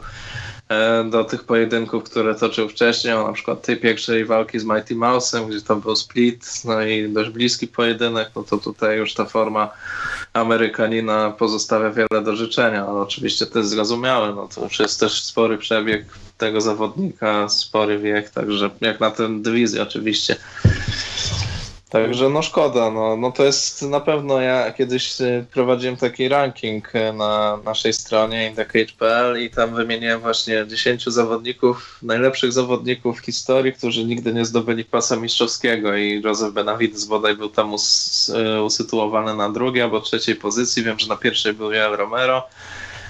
do tych pojedynków, które toczył wcześniej, na przykład tej pierwszej walki z Mighty Mouse'em, gdzie to był split, no i dość bliski pojedynek, no to tutaj już ta forma Amerykanina pozostawia wiele do życzenia, ale oczywiście to jest zrozumiałe, no to już jest też spory przebieg tego zawodnika, spory wiek, także jak na tę dywizję oczywiście. Także no szkoda, no, no to jest na pewno, ja kiedyś y, prowadziłem taki ranking y, na naszej stronie indecage.pl i tam wymieniłem właśnie 10 zawodników, najlepszych zawodników w historii, którzy nigdy nie zdobyli pasa mistrzowskiego i Joseph Benavides bodaj był tam us, y, usytuowany na drugiej albo trzeciej pozycji, wiem, że na pierwszej był Joel Romero,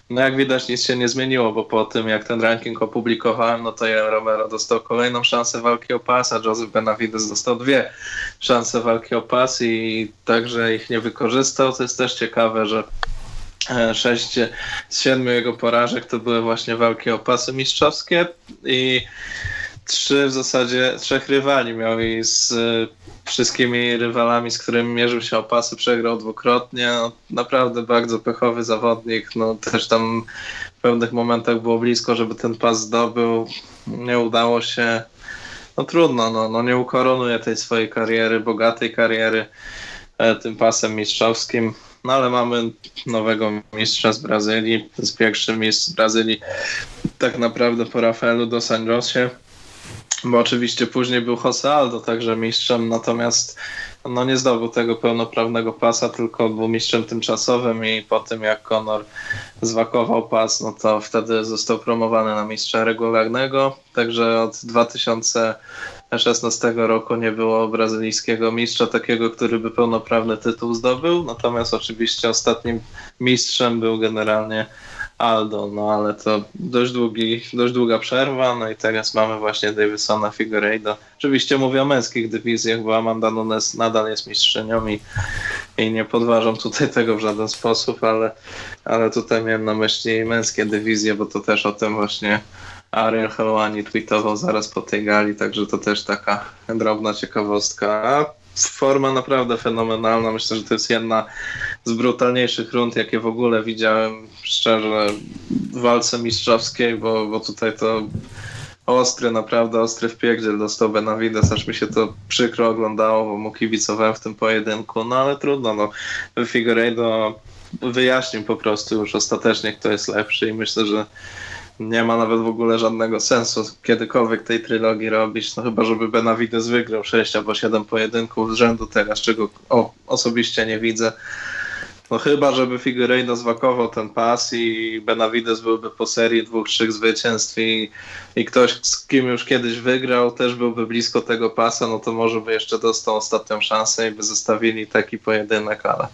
no jak widać nic się nie zmieniło, bo po tym jak ten ranking opublikowałem, no to Jan Romero dostał kolejną szansę walki o pas, a Joseph Benavides dostał dwie szanse walki o pas i także ich nie wykorzystał. To jest też ciekawe, że e, sześć z siedmiu jego porażek to były właśnie walki o pasy mistrzowskie i trzy w zasadzie, trzech rywali miał i z wszystkimi rywalami, z którymi mierzył się o pasy, przegrał dwukrotnie. No, naprawdę bardzo pechowy zawodnik. No, też tam w pewnych momentach było blisko, żeby ten pas zdobył. Nie udało się. No trudno, no, no nie ukoronuje tej swojej kariery, bogatej kariery e, tym pasem mistrzowskim. No ale mamy nowego mistrza z Brazylii. To jest pierwszy mistrz z Brazylii tak naprawdę po Rafaelu dos Anjosie bo oczywiście później był Jose Aldo także mistrzem, natomiast no nie zdobył tego pełnoprawnego pasa, tylko był mistrzem tymczasowym i po tym jak Conor zwakował pas, no to wtedy został promowany na mistrza regularnego, także od 2016 roku nie było brazylijskiego mistrza takiego, który by pełnoprawny tytuł zdobył, natomiast oczywiście ostatnim mistrzem był generalnie Aldo, no ale to dość, długi, dość długa przerwa, no i teraz mamy właśnie Davisona Figueiredo. Oczywiście mówię o męskich dywizjach, bo Amanda Nunes nadal jest mistrzynią i, i nie podważam tutaj tego w żaden sposób, ale, ale tutaj miałem na myśli męskie dywizje, bo to też o tym właśnie Ariel Helwani tweetował zaraz po tej gali, także to też taka drobna ciekawostka. Forma naprawdę fenomenalna. Myślę, że to jest jedna z brutalniejszych rund, jakie w ogóle widziałem szczerze w walce mistrzowskiej, bo, bo tutaj to ostry, naprawdę ostry wpierdziel dostał Benavides, aż mi się to przykro oglądało, bo mu kibicowałem w tym pojedynku, no ale trudno, no. Figueiredo wyjaśnił po prostu już ostatecznie, kto jest lepszy i myślę, że nie ma nawet w ogóle żadnego sensu kiedykolwiek tej trylogii robić, no chyba żeby Benavides wygrał 6 albo 7 pojedynków z rzędu teraz, czego o, osobiście nie widzę. No chyba, żeby Figueiredo zwakował ten pas i Benavides byłby po serii dwóch, trzech zwycięstw i, i ktoś, z kim już kiedyś wygrał, też byłby blisko tego pasa, no to może by jeszcze dostał ostatnią szansę i by zostawili taki pojedynek, ale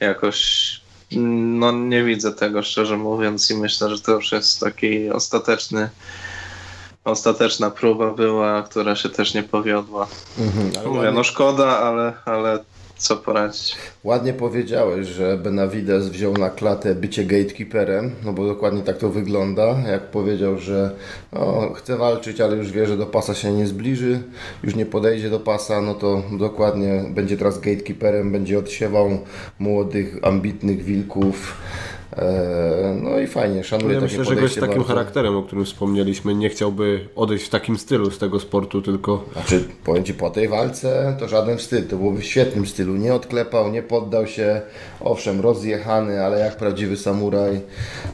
jakoś no nie widzę tego szczerze mówiąc i myślę, że to już jest taki ostateczny ostateczna próba była, która się też nie powiodła. Mhm, Mówię, no szkoda, ale, ale co poradzić. Ładnie powiedziałeś, że Benavides wziął na klatę bycie gatekeeperem, no bo dokładnie tak to wygląda. Jak powiedział, że no, chce walczyć, ale już wie, że do pasa się nie zbliży, już nie podejdzie do pasa, no to dokładnie będzie teraz gatekeeperem, będzie odsiewał młodych, ambitnych wilków no i fajnie, szanuję ja takie myślę, że gość z takim bardzo. charakterem, o którym wspomnieliśmy, nie chciałby odejść w takim stylu z tego sportu, tylko... Znaczy, powiem Ci, po tej walce to żaden wstyd, to byłoby w świetnym stylu. Nie odklepał, nie poddał się, owszem, rozjechany, ale jak prawdziwy samuraj,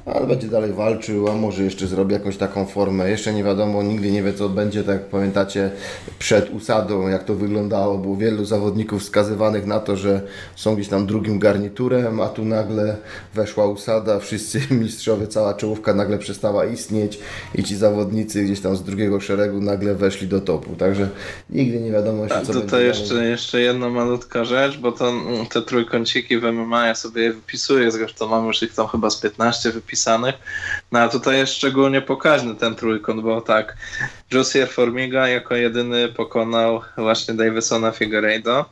ale będzie dalej walczył, a może jeszcze zrobi jakąś taką formę. Jeszcze nie wiadomo, nigdy nie wie co będzie, tak jak pamiętacie, przed usadą, jak to wyglądało. Było wielu zawodników wskazywanych na to, że są gdzieś tam drugim garniturem, a tu nagle weszła usada wszyscy mistrzowie, cała czołówka nagle przestała istnieć i ci zawodnicy gdzieś tam z drugiego szeregu nagle weszli do topu. Także nigdy nie wiadomo się, co to jeszcze, jeszcze jedna malutka rzecz, bo to, mm, te trójkąciki w MMA ja sobie je wypisuję, zresztą mam już ich tam chyba z 15 wypisanych. No a tutaj jest szczególnie pokaźny ten trójkąt, bo tak, Josier Formiga jako jedyny pokonał właśnie Davisona Figueiredo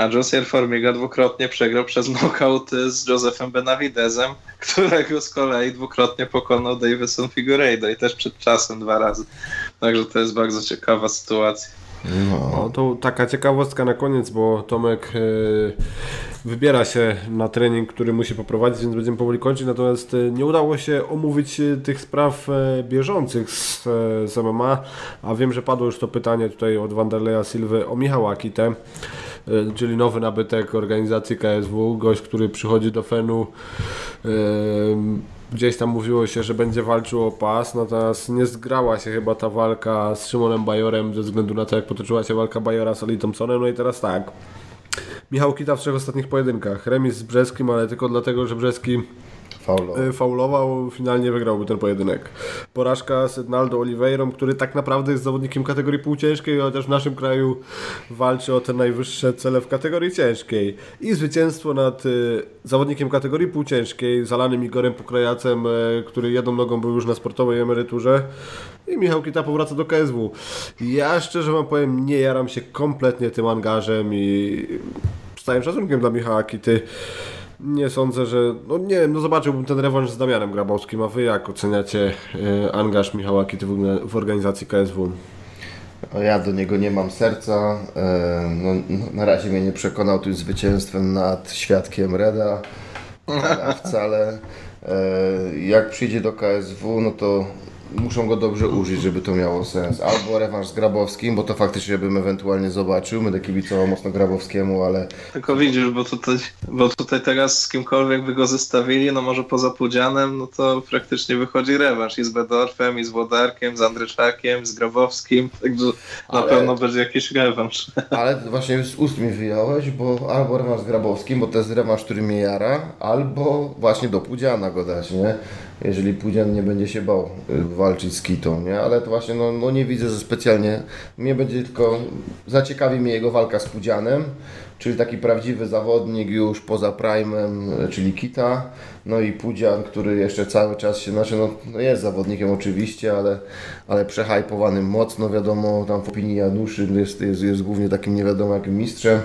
a Josier Formiga dwukrotnie przegrał przez knockout z Josephem Benavidezem, którego z kolei dwukrotnie pokonał Davison Figueiredo i też przed czasem dwa razy. Także to jest bardzo ciekawa sytuacja. No. no to taka ciekawostka na koniec, bo Tomek e, wybiera się na trening, który musi poprowadzić, więc będziemy powoli kończyć. Natomiast e, nie udało się omówić e, tych spraw bieżących z, z MMA, a wiem, że padło już to pytanie tutaj od Wanderleya Silwy o Michała Kitę. E, czyli nowy nabytek organizacji KSW, gość, który przychodzi do Fenu. E, gdzieś tam mówiło się, że będzie walczył o pas, natomiast nie zgrała się chyba ta walka z Szymonem Bajorem ze względu na to, jak potoczyła się walka Bajora z Ali Thompsonem. No i teraz tak. Michał Kita w trzech ostatnich pojedynkach. Remis z Brzeskim, ale tylko dlatego, że Brzeski Faulował. Y, faulował, finalnie wygrałby ten pojedynek. Porażka z Ednaldo Oliveirą, który tak naprawdę jest zawodnikiem kategorii półciężkiej, chociaż w naszym kraju walczy o te najwyższe cele w kategorii ciężkiej. I zwycięstwo nad y, zawodnikiem kategorii półciężkiej, zalanym Igorem Pokrajacem, y, który jedną nogą był już na sportowej emeryturze. I Michał Kita powraca do KSW. Ja szczerze wam powiem, nie jaram się kompletnie tym angażem i z całym szacunkiem dla Michała Kity nie sądzę, że. No nie wiem, no zobaczyłbym ten rewanż z Damianem Grabowskim, a wy jak oceniacie e, angaż Michała Kity w, w organizacji KSW? Ja do niego nie mam serca. E, no, no, na razie mnie nie przekonał tym zwycięstwem nad świadkiem Reda. Wcale. E, jak przyjdzie do KSW, no to muszą go dobrze użyć, żeby to miało sens. Albo rewanż z Grabowskim, bo to faktycznie bym ewentualnie zobaczył. Będę kibicował mocno Grabowskiemu, ale... Tylko widzisz, bo tutaj, bo tutaj teraz z kimkolwiek by go zestawili, no może poza Pudzianem, no to praktycznie wychodzi rewanż i z Bedorfem, i z Włodarkiem, z Andryszakiem, z Grabowskim, także ale... na pewno będzie jakiś rewanż. Ale właśnie z ust mi wyjąłeś, bo albo rewanż z Grabowskim, bo to jest rewanż, który mnie jara, albo właśnie do Pudziana go dać, nie? Jeżeli Pudzian nie będzie się bał y, walczyć z Kitą, nie? Ale to właśnie no, no nie widzę, że specjalnie mnie będzie tylko, zaciekawi mnie jego walka z Pudzianem, czyli taki prawdziwy zawodnik już poza prime'em, y, czyli Kita, no i Pudzian, który jeszcze cały czas się, znaczy no, no jest zawodnikiem oczywiście, ale, ale przehajpowanym mocno, wiadomo, tam w opinii Januszy jest, jest, jest głównie takim nie wiadomo jakim mistrzem,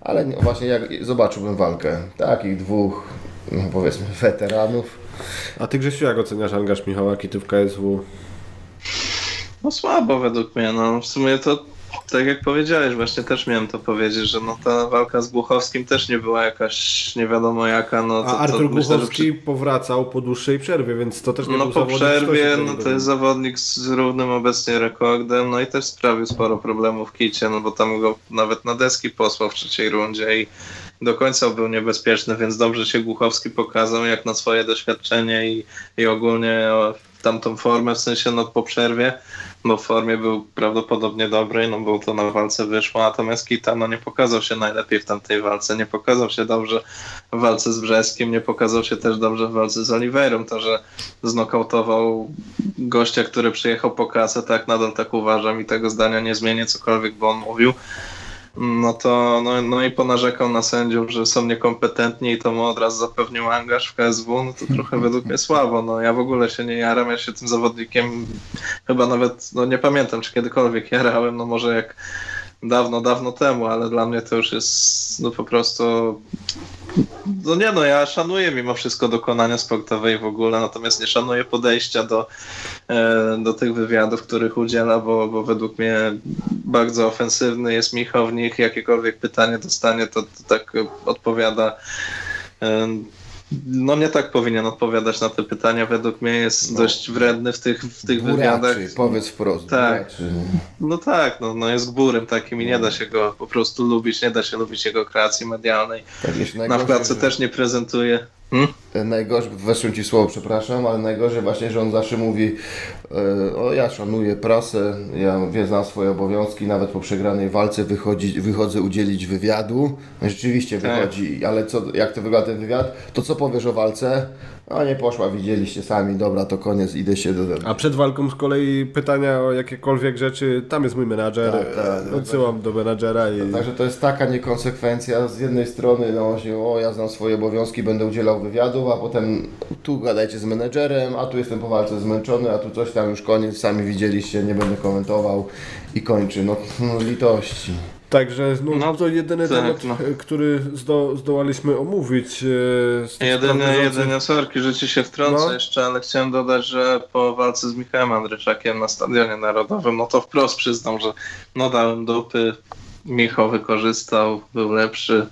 ale właśnie jak zobaczyłbym walkę takich dwóch, no powiedzmy, weteranów, a ty Grzesiu, jak oceniasz angaż Michała Kity w KSW? No słabo według mnie, no w sumie to tak jak powiedziałeś, właśnie też miałem to powiedzieć, że no ta walka z Głuchowskim też nie była jakaś nie wiadomo jaka. No, to, A Artur to Głuchowski myślę, przy... powracał po dłuższej przerwie, więc to też nie No był po przerwie, no to jest zawodnik z równym obecnie rekordem, no i też sprawił sporo problemów w kicie, no bo tam go nawet na deski posłał w trzeciej rundzie i do końca był niebezpieczny, więc dobrze się Głuchowski pokazał jak na swoje doświadczenie i, i ogólnie tamtą formę, w sensie no po przerwie, bo w formie był prawdopodobnie dobry, no bo to na walce wyszło, natomiast Kita no nie pokazał się najlepiej w tamtej walce, nie pokazał się dobrze w walce z Brzeskim, nie pokazał się też dobrze w walce z Oliveirą, to, że znokautował gościa, który przyjechał po kasę, tak nadal tak uważam i tego zdania nie zmienię, cokolwiek by on mówił, no to no, no i ponarzekał na sędziów, że są niekompetentni i to mu od razu zapewnił angaż w KSW, no to trochę według mnie słabo. No ja w ogóle się nie jaram, ja się tym zawodnikiem chyba nawet, no nie pamiętam czy kiedykolwiek jarałem, no może jak dawno, dawno temu, ale dla mnie to już jest no po prostu no nie no, ja szanuję mimo wszystko dokonania sportowe w ogóle, natomiast nie szanuję podejścia do, e, do tych wywiadów, których udziela, bo, bo według mnie bardzo ofensywny jest nich, jakiekolwiek pytanie dostanie, to, to tak odpowiada no nie tak powinien odpowiadać na te pytania. Według mnie jest no. dość wredny w tych, w tych wywiadach. powiedz wprost. Tak. No tak, no, no jest gburem takim i nie da się go po prostu lubić, nie da się lubić jego kreacji medialnej. Tak, na pracy też nie prezentuje. Hmm? Najgorzej, weszłem ci słowo, przepraszam, ale najgorzej właśnie, że on zawsze mówi e, o ja szanuję prasę, ja znam swoje obowiązki, nawet po przegranej walce wychodzi, wychodzę udzielić wywiadu. Rzeczywiście tak. wychodzi, ale co, jak to wygląda ten wywiad? To co powiesz o walce? No nie poszła, widzieliście sami, dobra, to koniec, idę się do... A przed walką z kolei pytania o jakiekolwiek rzeczy, tam jest mój menadżer, tak, tak, odsyłam tak, do menadżera i... Także to jest taka niekonsekwencja, z jednej strony no właśnie, o ja znam swoje obowiązki, będę udzielał wywiadów, a potem tu gadajcie z menedżerem, a tu jestem po walce zmęczony, a tu coś tam już koniec, sami widzieliście, nie będę komentował i kończy, no, no litości. Także no, no, to jedyny tak, temat, no. który zdo, zdołaliśmy omówić. E, jedyne, jedyne sorki, że ci się wtrącę no. jeszcze, ale chciałem dodać, że po walce z Michałem Andryszakiem na Stadionie Narodowym, no to wprost przyznam, że no dałem dupy, Michał wykorzystał, był lepszy,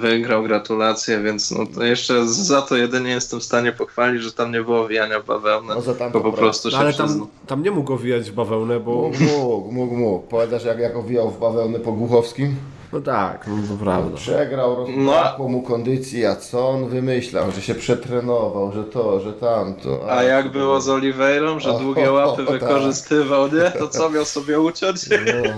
wygrał, gratulacje, więc no to jeszcze za to jedynie jestem w stanie pochwalić, że tam nie było wijania w bawełnę, no bo po prostu się no, Ale tam, tam nie mógł owijać w bawełnę, bo... Mógł, mógł, mógł, mógł. Pamiętasz jak, jak owijał w bawełnę po Głuchowskim? No tak, no to prawda. Przegrał, rozbrakło no. mu kondycji, a co on wymyślał, że się przetrenował, że to, że tamto. A, a jak było z Oliveirą, że o, długie łapy o, o, wykorzystywał, tak. nie? To co miał sobie uciąć? No,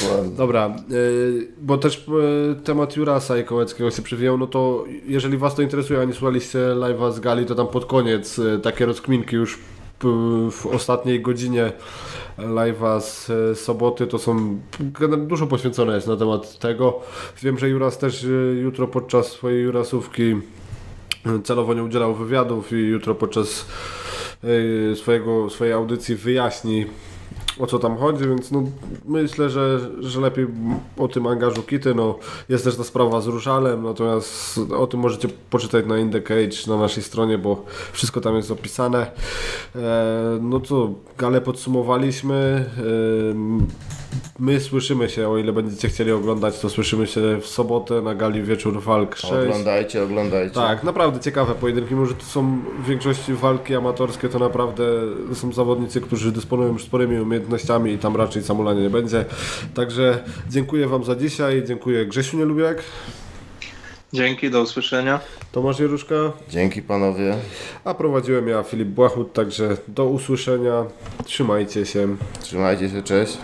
dokładnie. Dobra, y, bo też y, temat Jurasa i Kołeckiego się przywijał, no to jeżeli Was to interesuje, a nie słuchaliście live'a z Gali, to tam pod koniec y, takie rozkminki już w ostatniej godzinie live'a z soboty, to są dużo poświęcone jest na temat tego. Wiem, że Juras też e, jutro podczas swojej Jurasówki e, celowo nie udzielał wywiadów i jutro podczas e, swojego, swojej audycji wyjaśni o co tam chodzi, więc no, myślę, że, że lepiej o tym angażu Kity. No, jest też ta sprawa z Ruszalem, natomiast o tym możecie poczytać na Indecage na naszej stronie, bo wszystko tam jest opisane. E, no co, galę podsumowaliśmy. E, my słyszymy się, o ile będziecie chcieli oglądać, to słyszymy się w sobotę na gali wieczór walk 6. Oglądajcie, oglądajcie. Tak, naprawdę ciekawe pojedynki. Może to są w większości walki amatorskie, to naprawdę są zawodnicy, którzy dysponują już sporymi umiejętnościami i tam raczej samulania nie będzie. Także dziękuję Wam za dzisiaj. Dziękuję Grzesiu Nielubiak, Dzięki, do usłyszenia. Tomasz Jeruszka, Dzięki panowie. a prowadziłem ja Filip Błachut. Także do usłyszenia. Trzymajcie się. Trzymajcie się, cześć.